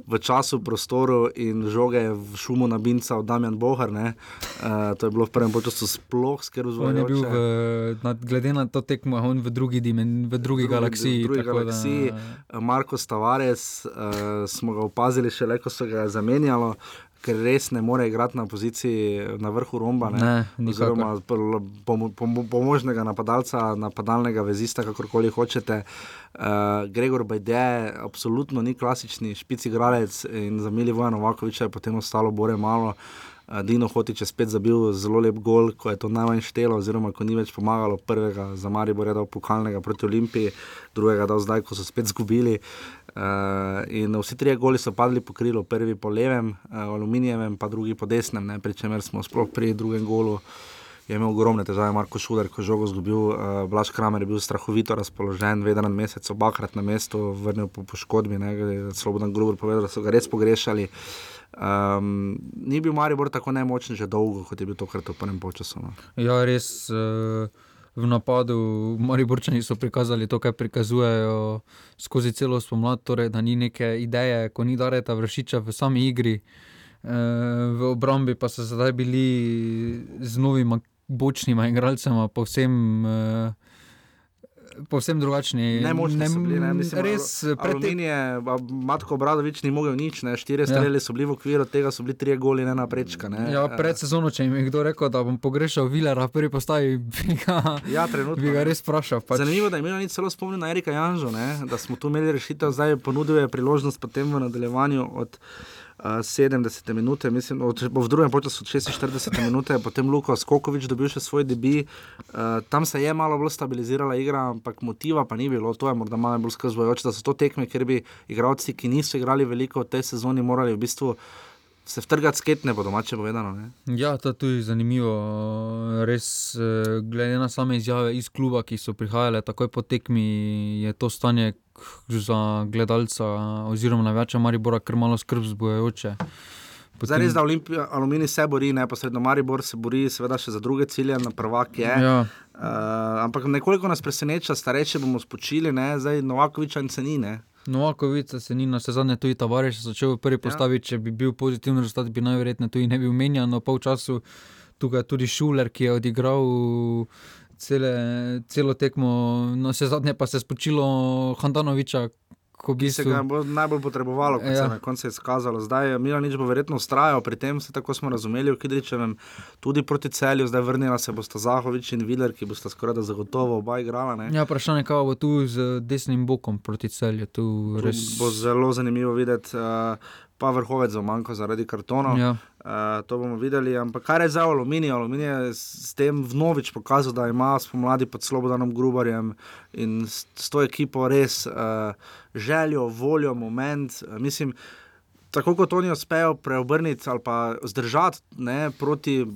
Speaker 8: v času, prostoru in žoge v šumu na Binca od Damjan Bohar. ne. Uh, to je bilo v prvem času sploh skrb
Speaker 9: On je bil, v,
Speaker 8: vzbujajoče.
Speaker 9: na, glede na to tekmo, on v drugi, dimen, v drugi galaksiji.
Speaker 8: V drugi
Speaker 9: tako da-
Speaker 8: galaksiji. Marko Tavares uh, smo ga opazili šele, ko so ga zamenjalo. Ker res ne more igrati na poziciji na vrhu romba, ne?
Speaker 9: Ne,
Speaker 8: oziroma pomožnega napadalca, napadalnega vezista, kakorkoli hočete. Uh, Gregor Bajde, absolutno ni klasični špici igralec in za Mili Vojna Novakoviča je potem ostalo bore malo. Uh, Dino Hotič je spet zabil zelo lep gol, ko je to najmanj štelo, oziroma ko ni več pomagalo. Prvega za Maribor je dal pokalnega proti Olimpiji, drugega dal zdaj, ko so spet zgubili. Uh, in vsi trije goli so padli po krilu, prvi po levem, uh, aluminijevem, pa drugi po desnem, ne, pri čemer smo sploh pri drugem golu. Je imel ogromne težave, Marko Šuler, ko je žogo izgubil, uh, Blaž Kramer je bil strahovito razpoložen, veden mesec, obakrat na mestu, vrnil po poškodbi, Slobodan Gruber povedal, da so ga res pogrešali. Um, ni bil Maribor tako nemočen že dolgo, kot je bil tokrat v prvem času. No.
Speaker 9: Ja, res. Uh, v napadu. Mariborčani so prikazali to, kar prikazujejo skozi celo spomlad, torej, da ni neke ideje, ko ni dareta vršiča v sami igri. Eh, v obrambi pa so zdaj bili z novima bočnima igralcema povsem. eh, Povsem drugačni.
Speaker 8: Nemočni so bili, ne, mislim,
Speaker 9: res tem-
Speaker 8: Aluminije, a Matko Obradovič ni mogel nič, ne, štiri
Speaker 9: Ja.
Speaker 8: streli so bili v okviru, tega so bili tri goli, ne naprečka. Ne.
Speaker 9: Ja, pred sezono, če mi je kdo rekel, da bom pogrešal Vilera, prvi postavi, bi ga,
Speaker 8: Ja, trenutno,
Speaker 9: bi ga
Speaker 8: ne.
Speaker 9: res vprašal. Pač.
Speaker 8: Zanimivo, da je imel celo spomnil na Erika Janžo, ne? da smo tu imeli rešitev, zdaj ponudil je priložnost potem v nadaljevanju od 70 minut, mislim, od, v drugem času od 46 minut, potem Luko Skokovič dobil še svoj debi. Uh, tam se je malo bolj stabilizirala igra, ampak motiva pa ni bilo, to je morda malo bolj skrzvojoče, da so to tekme, kjer bi igralci, ki niso igrali veliko v tej sezoni, morali v bistvu se vtrgati sketne, po domače povedano. Ne?
Speaker 9: Ja, to je tudi zanimivo. Res, eh, glede na same izjave iz kluba, ki so prihajale takoj po tekmi, je to stanje za gledalca oziroma največja Maribora kar malo skrb zbujajoče.
Speaker 8: Zdaj res, da Olimpija, Aluminij se bori, neposredno Maribor se bori, seveda še za druge cilje, na prvak je.
Speaker 9: Ja.
Speaker 8: Uh, ampak nekoliko nas preseneča, starejše bomo spočili, ne? zdaj Novakoviča in ceni.
Speaker 9: Novakovica se ni na vse zadnje tudi Tavares začel v prvi postavi, če bi bil pozitiven rezultat, bi najverjetneje tudi ne bil menjan. No, pol času tukaj tudi Šuler, ki je odigral cele, celo tekmo, na vse zadnje pa se je spočilo Handanoviča. Ko
Speaker 8: Ki se ga bo najbolj potrebovalo, kot ja. se je na koncu izkazalo. Zdaj je Milanič bo verjetno ustrajal pri tem, se tako smo razumeli v Kidričevem, tudi proti celju, zdaj vrnila se bosta Zahovič in Viler, ki bosta skoraj da zagotovo oba igrala. Ne?
Speaker 9: Ja, vprašanje, kaj bo tu z desnim bokom proti celju. Tu
Speaker 8: To
Speaker 9: res...
Speaker 8: Bo zelo zanimivo videti. Uh, Pa vrhovec za manjko zaradi kartonov.
Speaker 9: Ja.
Speaker 8: Uh, to bomo videli. Ampak kaj je za aluminij? Aluminij je s tem vnovič pokazal, da ima spomladi pod Slobodanom Grubarjem in s, s to ekipo res uh, željo, voljo, moment. Uh, mislim, tako kot oni uspejo preobrniti ali pa zdržati ne, proti,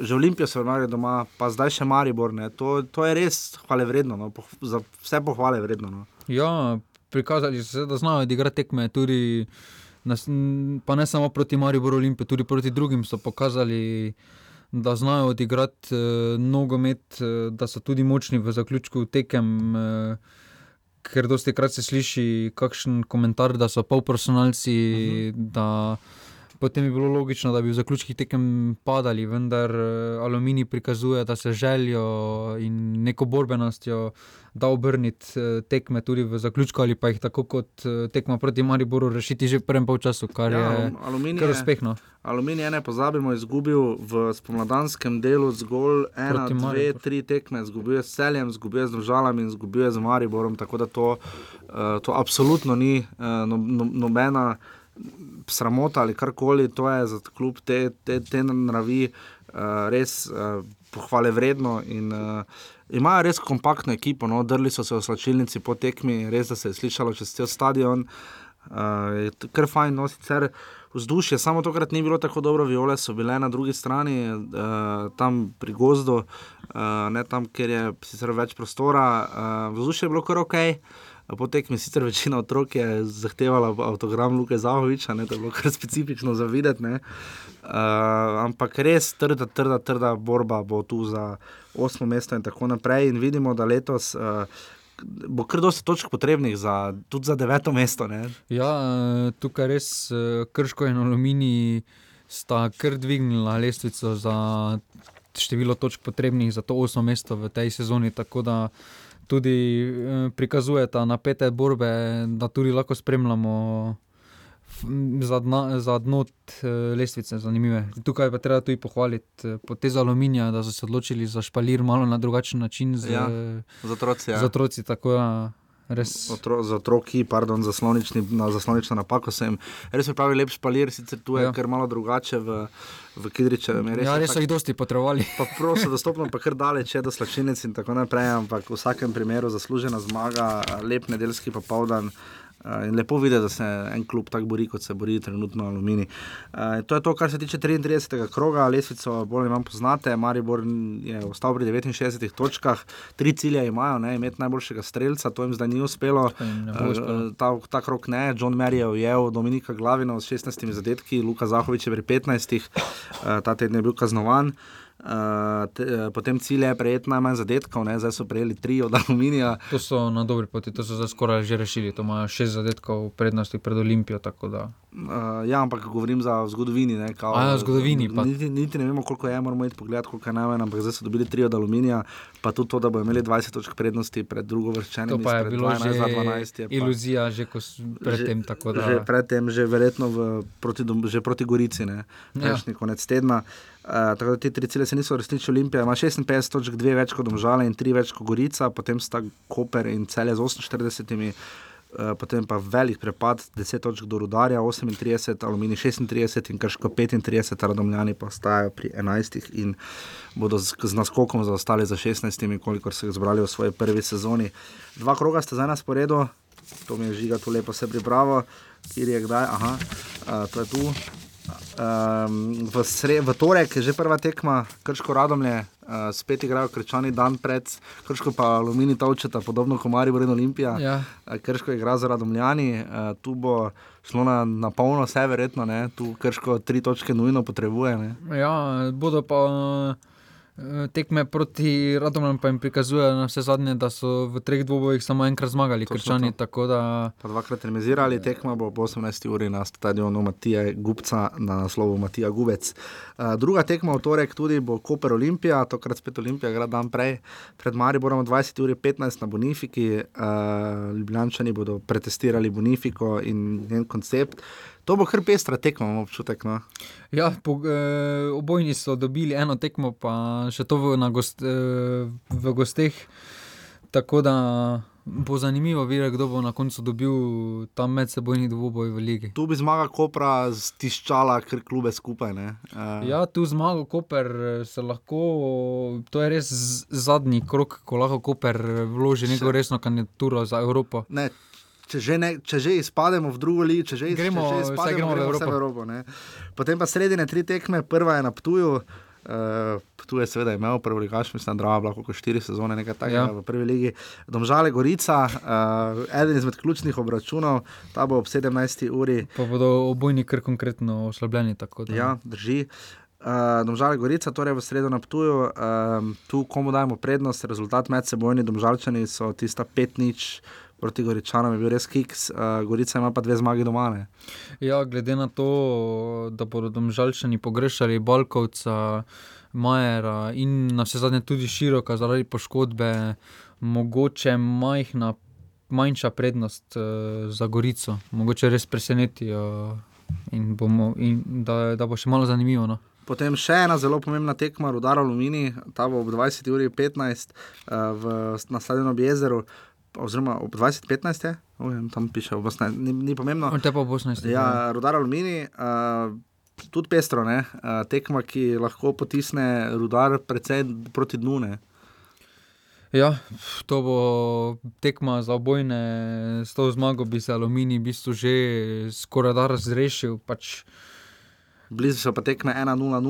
Speaker 8: že Olimpijo so imeli doma, pa zdaj še Maribor. Ne, to, to je res hvale vredno, no, poh, za vse pohvale vredno. No.
Speaker 9: Ja, prikazali so se, da znajo odigrati tekme, tudi, nas, pa ne samo proti Mariboru Olimpiji, tudi proti drugim so pokazali, da znajo odigrati eh, nogomet, eh, da so tudi močni v zaključku tekem. Eh, Ker dosti krat se sliši kakšen komentar, da so polprofesionalci, uh -huh. da potem bi bilo logično, da bi v zaključkih tekem padali, vendar eh, Aluminij prikazuje, da se željo in neko borbenostjo da obrniti eh, tekme tudi v zaključku ali pa jih tako kot eh, tekma proti Mariboru rešiti že v prvem polčasu, kar
Speaker 8: Ja,
Speaker 9: je
Speaker 8: Alum- Aluminij
Speaker 9: kar
Speaker 8: je-
Speaker 9: uspešno.
Speaker 8: Aluminij, ne pozabimo, je izgubil v spomladanskem delu zgolj ena,
Speaker 9: Proti
Speaker 8: dve,
Speaker 9: Mariboru.
Speaker 8: tri tekme. Izgubil je s celjem, izgubil je z državami in izgubil je z Mariborom. Tako da to, to absolutno ni no, no, nobena sramota ali karkoli. To je za klub te, te, te naravi uh, res uh, pohvale vredno. In, uh, Imajo res kompaktno ekipo, no, drli so se v slačilnici po tekmi, res da se je slišalo čez cel stadion. Uh, kar fajn, no sicer vzdušje, samo tokrat ni bilo tako dobro, viole so bile na drugi strani, uh, tam pri gozdu, uh, ne tam, kjer je sicer več prostora. Uh, vzdušje je bilo kar ok. Po tekmi sicer večina otrok je zahtevala avtogram Luka Zahoviča, ne, to je bilo kar specifično za videti. Uh, ampak res trda, trda, trda borba bo tu za osmo mesto in tako naprej. In vidimo, da letos uh, bo kar dosti točk potrebnih za, tudi za deveto mesto. Ne.
Speaker 9: Ja, tukaj res Krško in Aluminij sta kar dvignila lestvico za število točk potrebnih za to osmo mesto v tej sezoni. Tako da tudi eh, prikazujeta napete borbe, da tudi lahko spremljamo. Za, dna, za dno eh, lestvice, zanimive. Tukaj pa treba tudi pohvaliti eh, potez aluminija, da so se odločili za špalir malo na drugačen način. Z,
Speaker 8: Ja, z otroci, ja.
Speaker 9: Z otroci, tako da res.
Speaker 8: Otro, za otroki, pardon, za slonični, na, za slonično napako sem. Res je pravi lep špalir, sicer tu je ja. Kar malo drugače v, v Kidričevem. je
Speaker 9: Ja, res so jih dosti potrebovali.
Speaker 8: Pa prosto dostopno, pa kar daleč je do slačilnic in tako naprej, ampak v vsakem primeru zaslužena zmaga, lep nedeljski popoldan. Uh, in lepo videti, da se en klub tako bori, kot se bori trenutno Alumini. Uh, to je to, kar se tiče 33. kroga, lesvico bolj manj poznate. Maribor je ostal pri 69 točkah, tri cilje imajo, ne, imeti najboljšega streljca, to jim zdaj ni uspelo.
Speaker 9: bo uspelo.
Speaker 8: Uh, ta, ta krok ne, John Mary je ujel Dominika Glavina s 16 zadetki, Luka Zahovič je pri 15, uh, ta teden je bil kaznovan. Uh, te, uh, potem cilj je prejeti najmanj zadetkov, ne? zdaj so prejeli tri od aluminija.
Speaker 9: To so na dobri poti, to so zdaj skoraj že rešili. To imajo šest zadetkov prednosti pred Olimpijo.
Speaker 8: Uh, ja, ampak govorim za zgodovini. Ne, kao,
Speaker 9: A ja, zgodovini pa.
Speaker 8: Niti, niti ne vemo, koliko je, moramo iti pogledat, koliko je najmanj, ampak zdaj so dobili tri od aluminija, pa tudi to, da bodo imeli 20 točk prednosti pred drugo vrščenimi.
Speaker 9: To pa je bilo
Speaker 8: 12
Speaker 9: že
Speaker 8: za 12 je pa-
Speaker 9: iluzija, že ko s- predtem. tako da-
Speaker 8: Že predtem, že verjetno v, proti, že proti Gorici, ne,
Speaker 9: Ja.
Speaker 8: prejšnji konec tedna. Uh, tako da te tri cilje se niso uresničili. Olimpija ima 56 točk, dve več kot Domžale in tri več kot Gorica, potem sta Koper in Celje z 48. Uh, potem pa velik prepad, 10 točk do Rudarja, 38, Alumini 36 in Krško 35, Radomljani pa ostajajo pri 11 in bodo z, z naskokom zaostali za 16, kolikor so jih zbrali v svoji prvi sezoni. Dva kroga sta zdaj na sporedu, to mi je žiga tu lepo se pripravo, kjer je kdaj, aha, uh, to je tu. Um, v, sre, v torek je že prva tekma, krško radomlje, uh, spet igrajo krčani dan pred, krško pa alumini točeta, podobno kot Maribor in Olimpija.
Speaker 9: Ja.
Speaker 8: Uh, krško igra za radomljani, uh, tu bo šlo na, na polno, vse verjetno, ne? tu krško tri točke nujno potrebuje. Ne?
Speaker 9: Ja, bodo pa eh, tekme proti Radomljam, pa jim prikazujejo na vse zadnje, da so v treh dvobojih samo enkrat zmagali,
Speaker 8: Točno
Speaker 9: krčani.
Speaker 8: to.
Speaker 9: Da
Speaker 8: Pa dvakrat remizirali, tekma bo ob 18. uri na stadionu Matija Gubca na naslovu Matija Gubec. Uh, druga tekma v torek tudi bo Koper Olimpija, tokrat spet Olimpija, igra dan prej, pred Mariborom ob 20. uri 15 na Bonifiki. Uh, Ljubljančani bodo pretestirali Bonifiko in njen koncept. To bo kar pestra tekma, imam občutek. No.
Speaker 9: Ja, po, eh, obojni so dobili eno tekmo, pa še to v, gost, eh, v gosteh. Tako da bo zanimivo videti, kdo bo na koncu dobil ta medsebojni dvoboj v ligi.
Speaker 8: Tu bi zmaga Kopra stiščala kar klube skupaj. ne. Uh,
Speaker 9: Ja, tu zmago Koper eh, se lahko, to je res zadnji krok, ko lahko Koper eh, vloži neko resno kandidaturo za Evropo.
Speaker 8: Ne, če, že ne, če že izpademo v drugo ligo, če že,
Speaker 9: Gremo-
Speaker 8: če že izpademo,
Speaker 9: gremo v
Speaker 8: gremo v
Speaker 9: Evropo.
Speaker 8: Evropo. ne. Potem pa sredine tri tekme, prva je na Ptuju. Uh, tu je seveda imel prvi ligaš, mislim, da je bila kot štiri sezone, nekaj takega
Speaker 9: Ja.
Speaker 8: v prvi ligi. Domžale Gorica, uh, eden izmed ključnih obračunov, ta bo ob 17. uri.
Speaker 9: Pa bodo obojni kar konkretno oslabljeni. tako da-
Speaker 8: Ja, drži. Uh, domžale Gorica, torej v sredo na Ptuju, um, tu komu dajemo prednost, rezultat med sebojni, domžalčani so tista 5-nič. Proti Goričanom je bil res kiks, uh, Gorica ima pa dve zmagi doma. Ne?
Speaker 9: Ja, glede na to, da bodo domžalčani pogrešali Balkovca, Majera in na vse zadnje tudi široka zaradi poškodbe, mogoče majhna, manjša prednost uh, za Gorico, mogoče res presenetijo in, bomo, in da, da bo še malo zanimivo. No.
Speaker 8: Potem še ena zelo pomembna tekma, Rudar Alumini, ta bo ob 20.15 uh, v, na stadionu jezeru, oziroma ob 20.15 je, oh, tam piše, 18, ni, ni pomembno.
Speaker 9: Te pa ob 18.
Speaker 8: Ja, Rudar Alumini, uh, tudi pestro, ne? uh, tekma, ki lahko potisne Rudar precej proti dnu. Ne?
Speaker 9: Ja, to bo tekma za obojne, s to zmago bi se Alumini v bistvu že skoraj da razrešil. Pač,
Speaker 8: Blizu so pa tekme 1-0-0,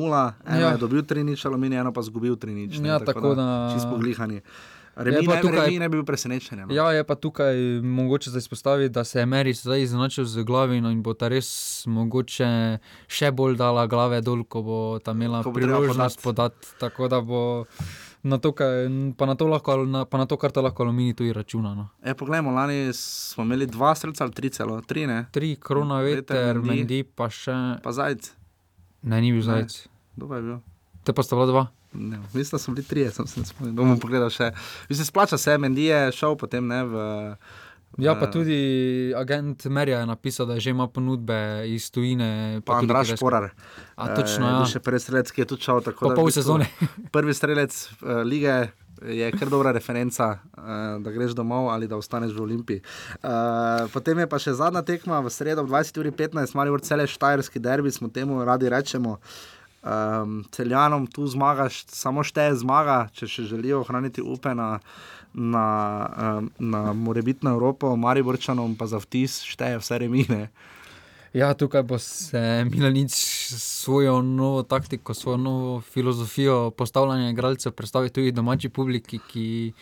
Speaker 8: eno
Speaker 9: Ja.
Speaker 8: je dobil 3-0, Alumini, eno pa izgubil 3-0.
Speaker 9: Ja, tako da-
Speaker 8: Čisto poglihani. Remi
Speaker 9: pa
Speaker 8: ne,
Speaker 9: tukaj-
Speaker 8: Remi ne bi bil presenečen. No.
Speaker 9: Ja, je pa tukaj mogoče za izpostaviti, da se je Meri zdaj izenačil z glavino in bo ta res mogoče še bolj dala glave dol, ko bo ta imela
Speaker 8: bo
Speaker 9: priložnost podati. Tako da bo na to, kaj, pa na to, lahko, na, pa na to kar ta lahko alumini tudi računa. No.
Speaker 8: E, poglejmo, lani smo imeli dva streljca ali tri celo, tri ne.
Speaker 9: Tri, krona, veter, Mendi, pa še.
Speaker 8: Pa zajec.
Speaker 9: Ne, ni bil zajec.
Speaker 8: Pa je bil?
Speaker 9: Te pa sta bila dva.
Speaker 8: Ne, mislim, da so bili trije, sem se spomnil. Bomo pogledali še. Mislim, splača se, Mendi je šel potem ne v.
Speaker 9: Ja, pa tudi agent Merja je napisal, da že ima ponudbe iz tujine.
Speaker 8: Pa
Speaker 9: tudi
Speaker 8: Andraš
Speaker 9: kitajske.
Speaker 8: Porar.
Speaker 9: A točno,
Speaker 8: Eh,
Speaker 9: ja.
Speaker 8: bil Še prvi strelec, ki je tu šel. tako
Speaker 9: Po pol sezone.
Speaker 8: Prvi strelec uh, lige je kar dobra referenca, uh, da greš domov ali da ostaneš v Olimpiji. Uh, potem je pa še zadnja tekma v sredo ob 20.15, malo cele štajerski derbi, smo temu radi rečemo. Um, celjanom tu zmagaš, samo šteje zmaga, če še želijo ohraniti upe na, na, um, na morebitno Evropo, Mariborčanom pa za vtis šteje vse remine.
Speaker 9: Ja, tukaj bo se Milanič svojo novo taktiko, svojo novo filozofijo postavljanja igralcev predstavil tudi domači publiki, ki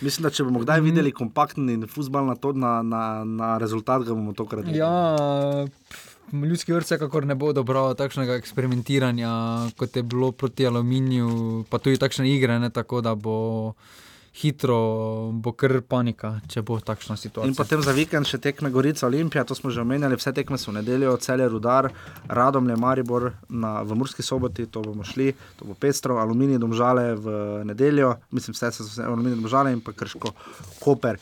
Speaker 8: Mislim, da če bomo kdaj videli kompaktni futbol na, to- na, na, na rezultat, ga bomo tokrat videli.
Speaker 9: Ja, ljudski vrt vsekakor ne bo dobro takšnega eksperimentiranja, kot je bilo proti aluminiju, pa tudi takšne igre, ne, tako da bo hitro, bo kar panika, če bo takšna situacija.
Speaker 8: In potem za vikend še tekme Gorica Olimpija, to smo že omenjali, vse tekme so v nedeljo, celje Rudar, Radomlje, Maribor na, v Murski soboti, to bomo šli, to bo pestro, Aluminij Domžale v nedeljo, mislim, vse so vse Aluminij Domžale in pa Krško Koper.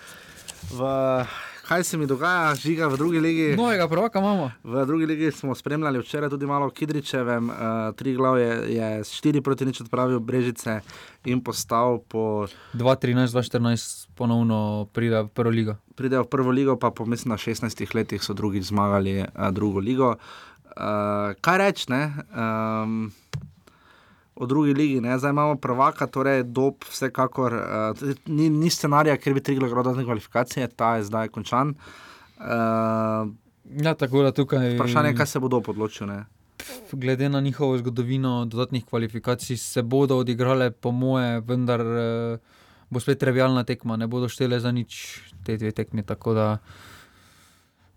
Speaker 8: V, kaj se mi dogaja, žiga v drugi ligi?
Speaker 9: Novega prvaka imamo.
Speaker 8: V drugi ligi smo spremljali včeraj tudi malo Kidričevem, uh, tri glav je, je s 4 proti nič odpravil Brežice in postal po
Speaker 9: 2-13-2-14 ponovno pride v prvo ligo.
Speaker 8: pridejo v prvo ligo, pa po mislim na 16 letih so drugič zmagali uh, drugo ligo. Uh, kaj reči, ne? Um, O drugi ligi, ne? zdaj imamo prvaka, torej dob, vsekakor uh, ni, ni scenarija, ker bi triglo grodne kvalifikacije, ta je zdaj končan. Uh,
Speaker 9: Ja, tako da tukaj.
Speaker 8: vprašanje je, kaj se bo dob odločil. Ne?
Speaker 9: Glede na njihovo zgodovino dodatnih kvalifikacij se bodo odigrale, po moje, vendar eh, bo spet trivialna tekma, ne bodo štele za nič te dve tekmi. Tako da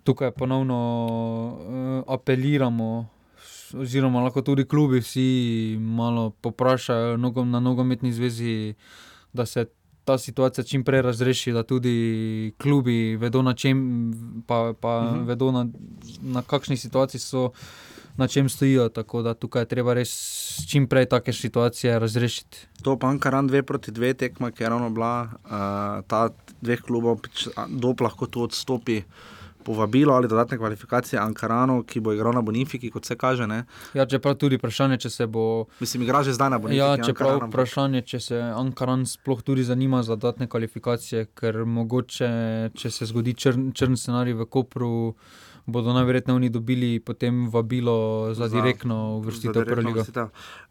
Speaker 9: tukaj ponovno uh, apeliramo, oziroma lahko tudi klubi vsi malo poprašajo nogo, na nogometni zvezi, da se ta situacija čim prej razreši, da tudi klubi vedo, na čem, pa, pa
Speaker 8: Mhm.
Speaker 9: uh -huh. vedo, na, na kakšni situaciji so, na čem stojijo. Tako da tukaj je treba res čim prej take situacije razrešiti.
Speaker 8: To pa Ankaran 2 proti 2 tekma, ki je ravno bila, uh, ta dveh klubov, dob lahko tu odstopi. Povabilo ali dodatne kvalifikacije Ankaranu, ki bo igral na Bonifiki, kot se kaže. Ne?
Speaker 9: Ja, čeprav tudi vprašanje, če se bo.
Speaker 8: Mislim, igra že zdaj na Bonifiki.
Speaker 9: Ja, čeprav
Speaker 8: Ankaran,
Speaker 9: vprašanje, če se Ankaran sploh tudi zanima za dodatne kvalifikacije, ker mogoče, če se zgodi črn, črn scenarij v Kopru, bodo najverjetneje oni dobili potem vabilo za, direktno uvrstitev v prvo ligo.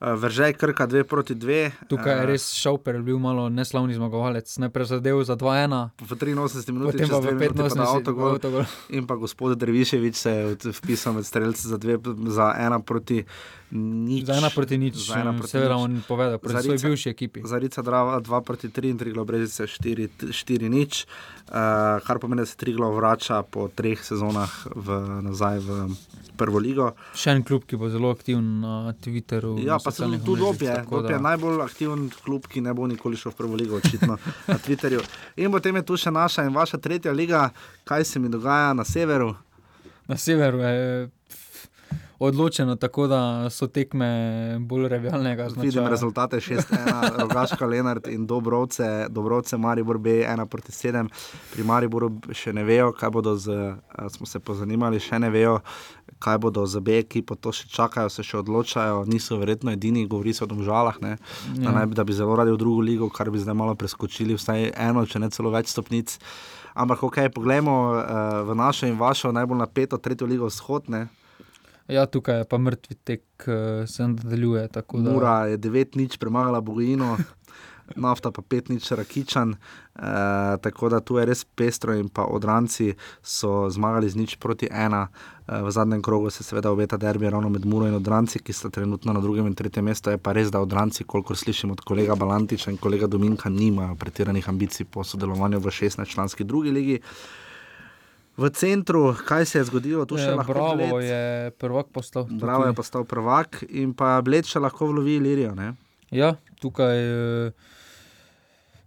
Speaker 8: Vržaj Krka 2 proti 2.
Speaker 9: Tukaj je res Šauper bil malo neslavni zmagovalec, najprej zadev za 2-1.
Speaker 8: V 83 minutah,
Speaker 9: Potem pa v 85
Speaker 8: avtogol.
Speaker 9: avtogol.
Speaker 8: In pa gospod Derviševič se je vpisal med strelce za, dve, za ena proti nič.
Speaker 9: Za ena proti nič,
Speaker 8: Za ena proti
Speaker 9: seveda
Speaker 8: nič.
Speaker 9: on povedal, proti svoji bivši ekipi.
Speaker 8: Zarica Drava 2 proti 3 in Triglav Brežice 4, 4 nič. Uh, kar pomeni, da se Triglav vrača po treh sezonah v, nazaj v prvo ligo.
Speaker 9: Še en klub, ki bo zelo aktiven na Twitterju.
Speaker 8: Ja, pa se tudi
Speaker 9: omrežjih,
Speaker 8: Dob je.
Speaker 9: tako
Speaker 8: Dob je najbolj aktiven klub, ki ne bo nikoli šel v prvo ligo, očitno na Twitterju. In potem je tu še naša in vaša tretja liga, kaj se mi dogaja na severu.
Speaker 9: Na severu je pf, odločeno, tako da so tekme bolj revijalnega
Speaker 8: Vidim rezultate 6-1, Rogaška, Lenart in Dobrovce, Dobrovce, Maribor B 1 proti 7. Pri Mariboru še ne vejo, kaj bodo z, smo se pozanimali, še ne vejo, kaj bodo z B ekipo, to še čakajo, se še odločajo, niso verjetno edini, govori se o domžalah, ne, da,
Speaker 9: Ja.
Speaker 8: naj, bi- da bi zelo radi v drugo ligo, kar bi zdaj malo preskočili, vsaj eno, če ne celo več stopnic. Ampak, ok, poglejmo uh, v našo in vašo najbolj napeto tretjo ligo vzhod. Ne.
Speaker 9: Ja, tukaj je pa mrtvi tek, eh, se nadaljuje. Da...
Speaker 8: Mura je 9 nič premagala Bogojino, nafta pa 5 nič rakičan. E, tako da tu je res pestro in pa odranci so zmagali z nič proti ena. E, v zadnjem krogu se seveda obeta derbi ravno med Muro in odranci, ki sta trenutno na drugem in tretjem mestu. Je pa res, da odranci, kolikor slišim od kolega Balantiča in kolega Dominka, nimajo pretiranih ambicij po sodelovanju v 16-članski drugi ligi. V centru, kaj se je zgodilo, tu še
Speaker 9: Eh,
Speaker 8: lahko
Speaker 9: Bravo
Speaker 8: Bled-
Speaker 9: je prvak postal. tu
Speaker 8: Bravo je postal prvak in pa Bled še lahko vlovi Ilirijo. Ne?
Speaker 9: Ja, tukaj eh,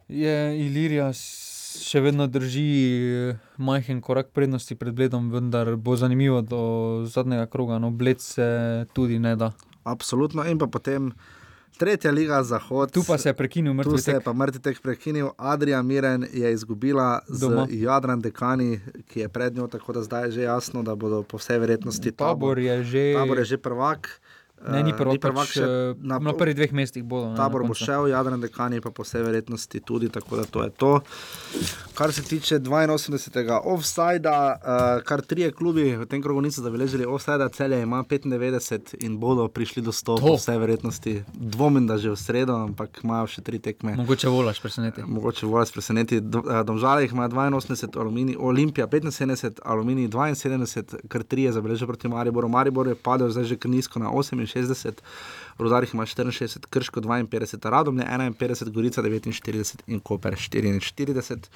Speaker 9: je Ilirija še vedno drži eh, majhen korak prednosti pred Bledom, vendar bo zanimivo do zadnjega kroga. No, Bled se tudi ne da.
Speaker 8: Absolutno. In pa potem tretja liga Zahod.
Speaker 9: Tu pa se je prekinil
Speaker 8: Tu
Speaker 9: mrtvi
Speaker 8: se je pa mrtvi tek prekinil. Adrian Miren je izgubila
Speaker 9: Doma.
Speaker 8: z Jadran Dekani, ki je pred njo, tako da zdaj je že jasno, da bodo po vsej verjetnosti
Speaker 9: Tabor je že-
Speaker 8: Tabor je že prvak.
Speaker 9: Ne, ni
Speaker 8: Eh,
Speaker 9: prvak, prvak
Speaker 8: še
Speaker 9: pač, na, na prvih dveh mestih bodo. ne, na
Speaker 8: Tabor bo šel, Jadran Dekani pa po vsej verjetnosti tudi, tako da to je to. Kar se tiče 82. offsajda, uh, kar trije klubi v tem krogu niso zabeležili offsajda, celje ima 95 in bodo prišli do 100, po vsej verjetnosti. Dvomim, da že v sredo, ampak imajo še tri tekme.
Speaker 9: Mogoče volaš preseneti.
Speaker 8: Mogoče volaš preseneti. Do- eh, Domžale jih ima 82, Aluminij, Olimpija 75, Aluminij 72, kar tri je zabeležil proti Mariboru. Maribor je padel zdaj že nizko na 68, Rudarjih ima 64, Krško 52, Radomlje 51, Gorica 49 in Koper 44.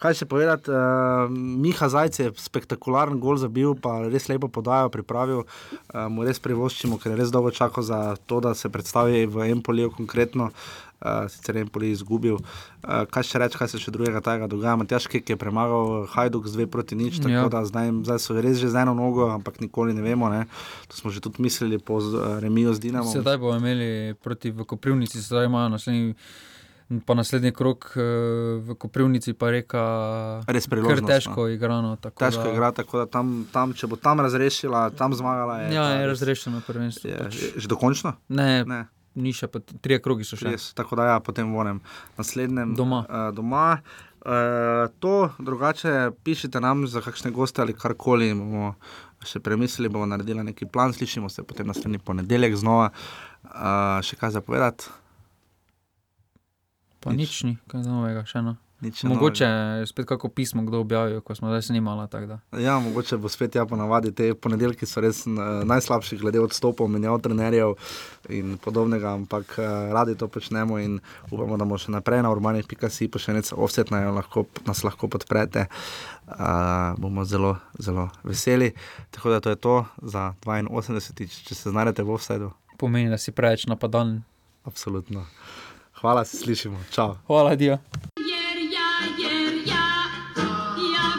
Speaker 8: Kaj še povedati, uh, Miha Zajce je spektakularen gol zabil, pa res lepo podajo pripravil, uh, mu res privoščimo, ker je res dolgo čakal za to, da se predstavi v Empoliju konkretno. Uh, sicer je Empoli izgubil. Uh, kaj še reči, kaj se še drugega tega dogaja? Matjaš Kek je premagal Hajduk z dve proti nič, tako
Speaker 9: Ja.
Speaker 8: da zdaj, zdaj so res že z eno nogo, ampak nikoli ne vemo. Ne? To smo že tudi mislili po uh, remiju z Dinamom.
Speaker 9: Sedaj bomo imeli proti v Koprivnici, sedaj imajo naslednji. Pa naslednji krok v Koprivnici, pa reka,
Speaker 8: Res priložnost,
Speaker 9: težko igrano. tako
Speaker 8: Težko
Speaker 9: da-
Speaker 8: je igrati, tako da tam, tam, če bo tam razrešila, tam zmagala. Je,
Speaker 9: Ja, je razrešeno prvenstvo.
Speaker 8: Je,
Speaker 9: pač.
Speaker 8: že dokončno?
Speaker 9: Ne,
Speaker 8: Ne.
Speaker 9: Ni še, tri krogi so še.
Speaker 8: Res, tako da ja, potem vonem naslednjem
Speaker 9: Doma.
Speaker 8: Uh, doma. Uh, to, drugače, pišite nam za kakšne goste ali karkoli. bomo Še premislili bomo naredili neki plan, slišimo se potem naslednji ponedeljek znova. Uh, še kaj zapovedati?
Speaker 9: Pa nič, nič ni, kaj novega, še eno. Mogoče je spet kako pismo kdo objavil, ko smo zdaj snimali. da.
Speaker 8: Ja, mogoče bo spet ja ponavadi te ponedeljki so res uh, najslabši glede odstopov, menjav trenerjev in podobnega, ampak uh, radi to počnemo in upamo, da bomo še naprej na urbanih.si pošiljnice offset na lahko, nas lahko podprete. Uh, bomo zelo, zelo veseli. Tako da to je to za 82, če se znajdete v offsetu.
Speaker 9: Pomeni, da si preveč napadalen.
Speaker 8: Absolutno. Hvala, se slišimo. Čau.
Speaker 9: Hvala, Dio.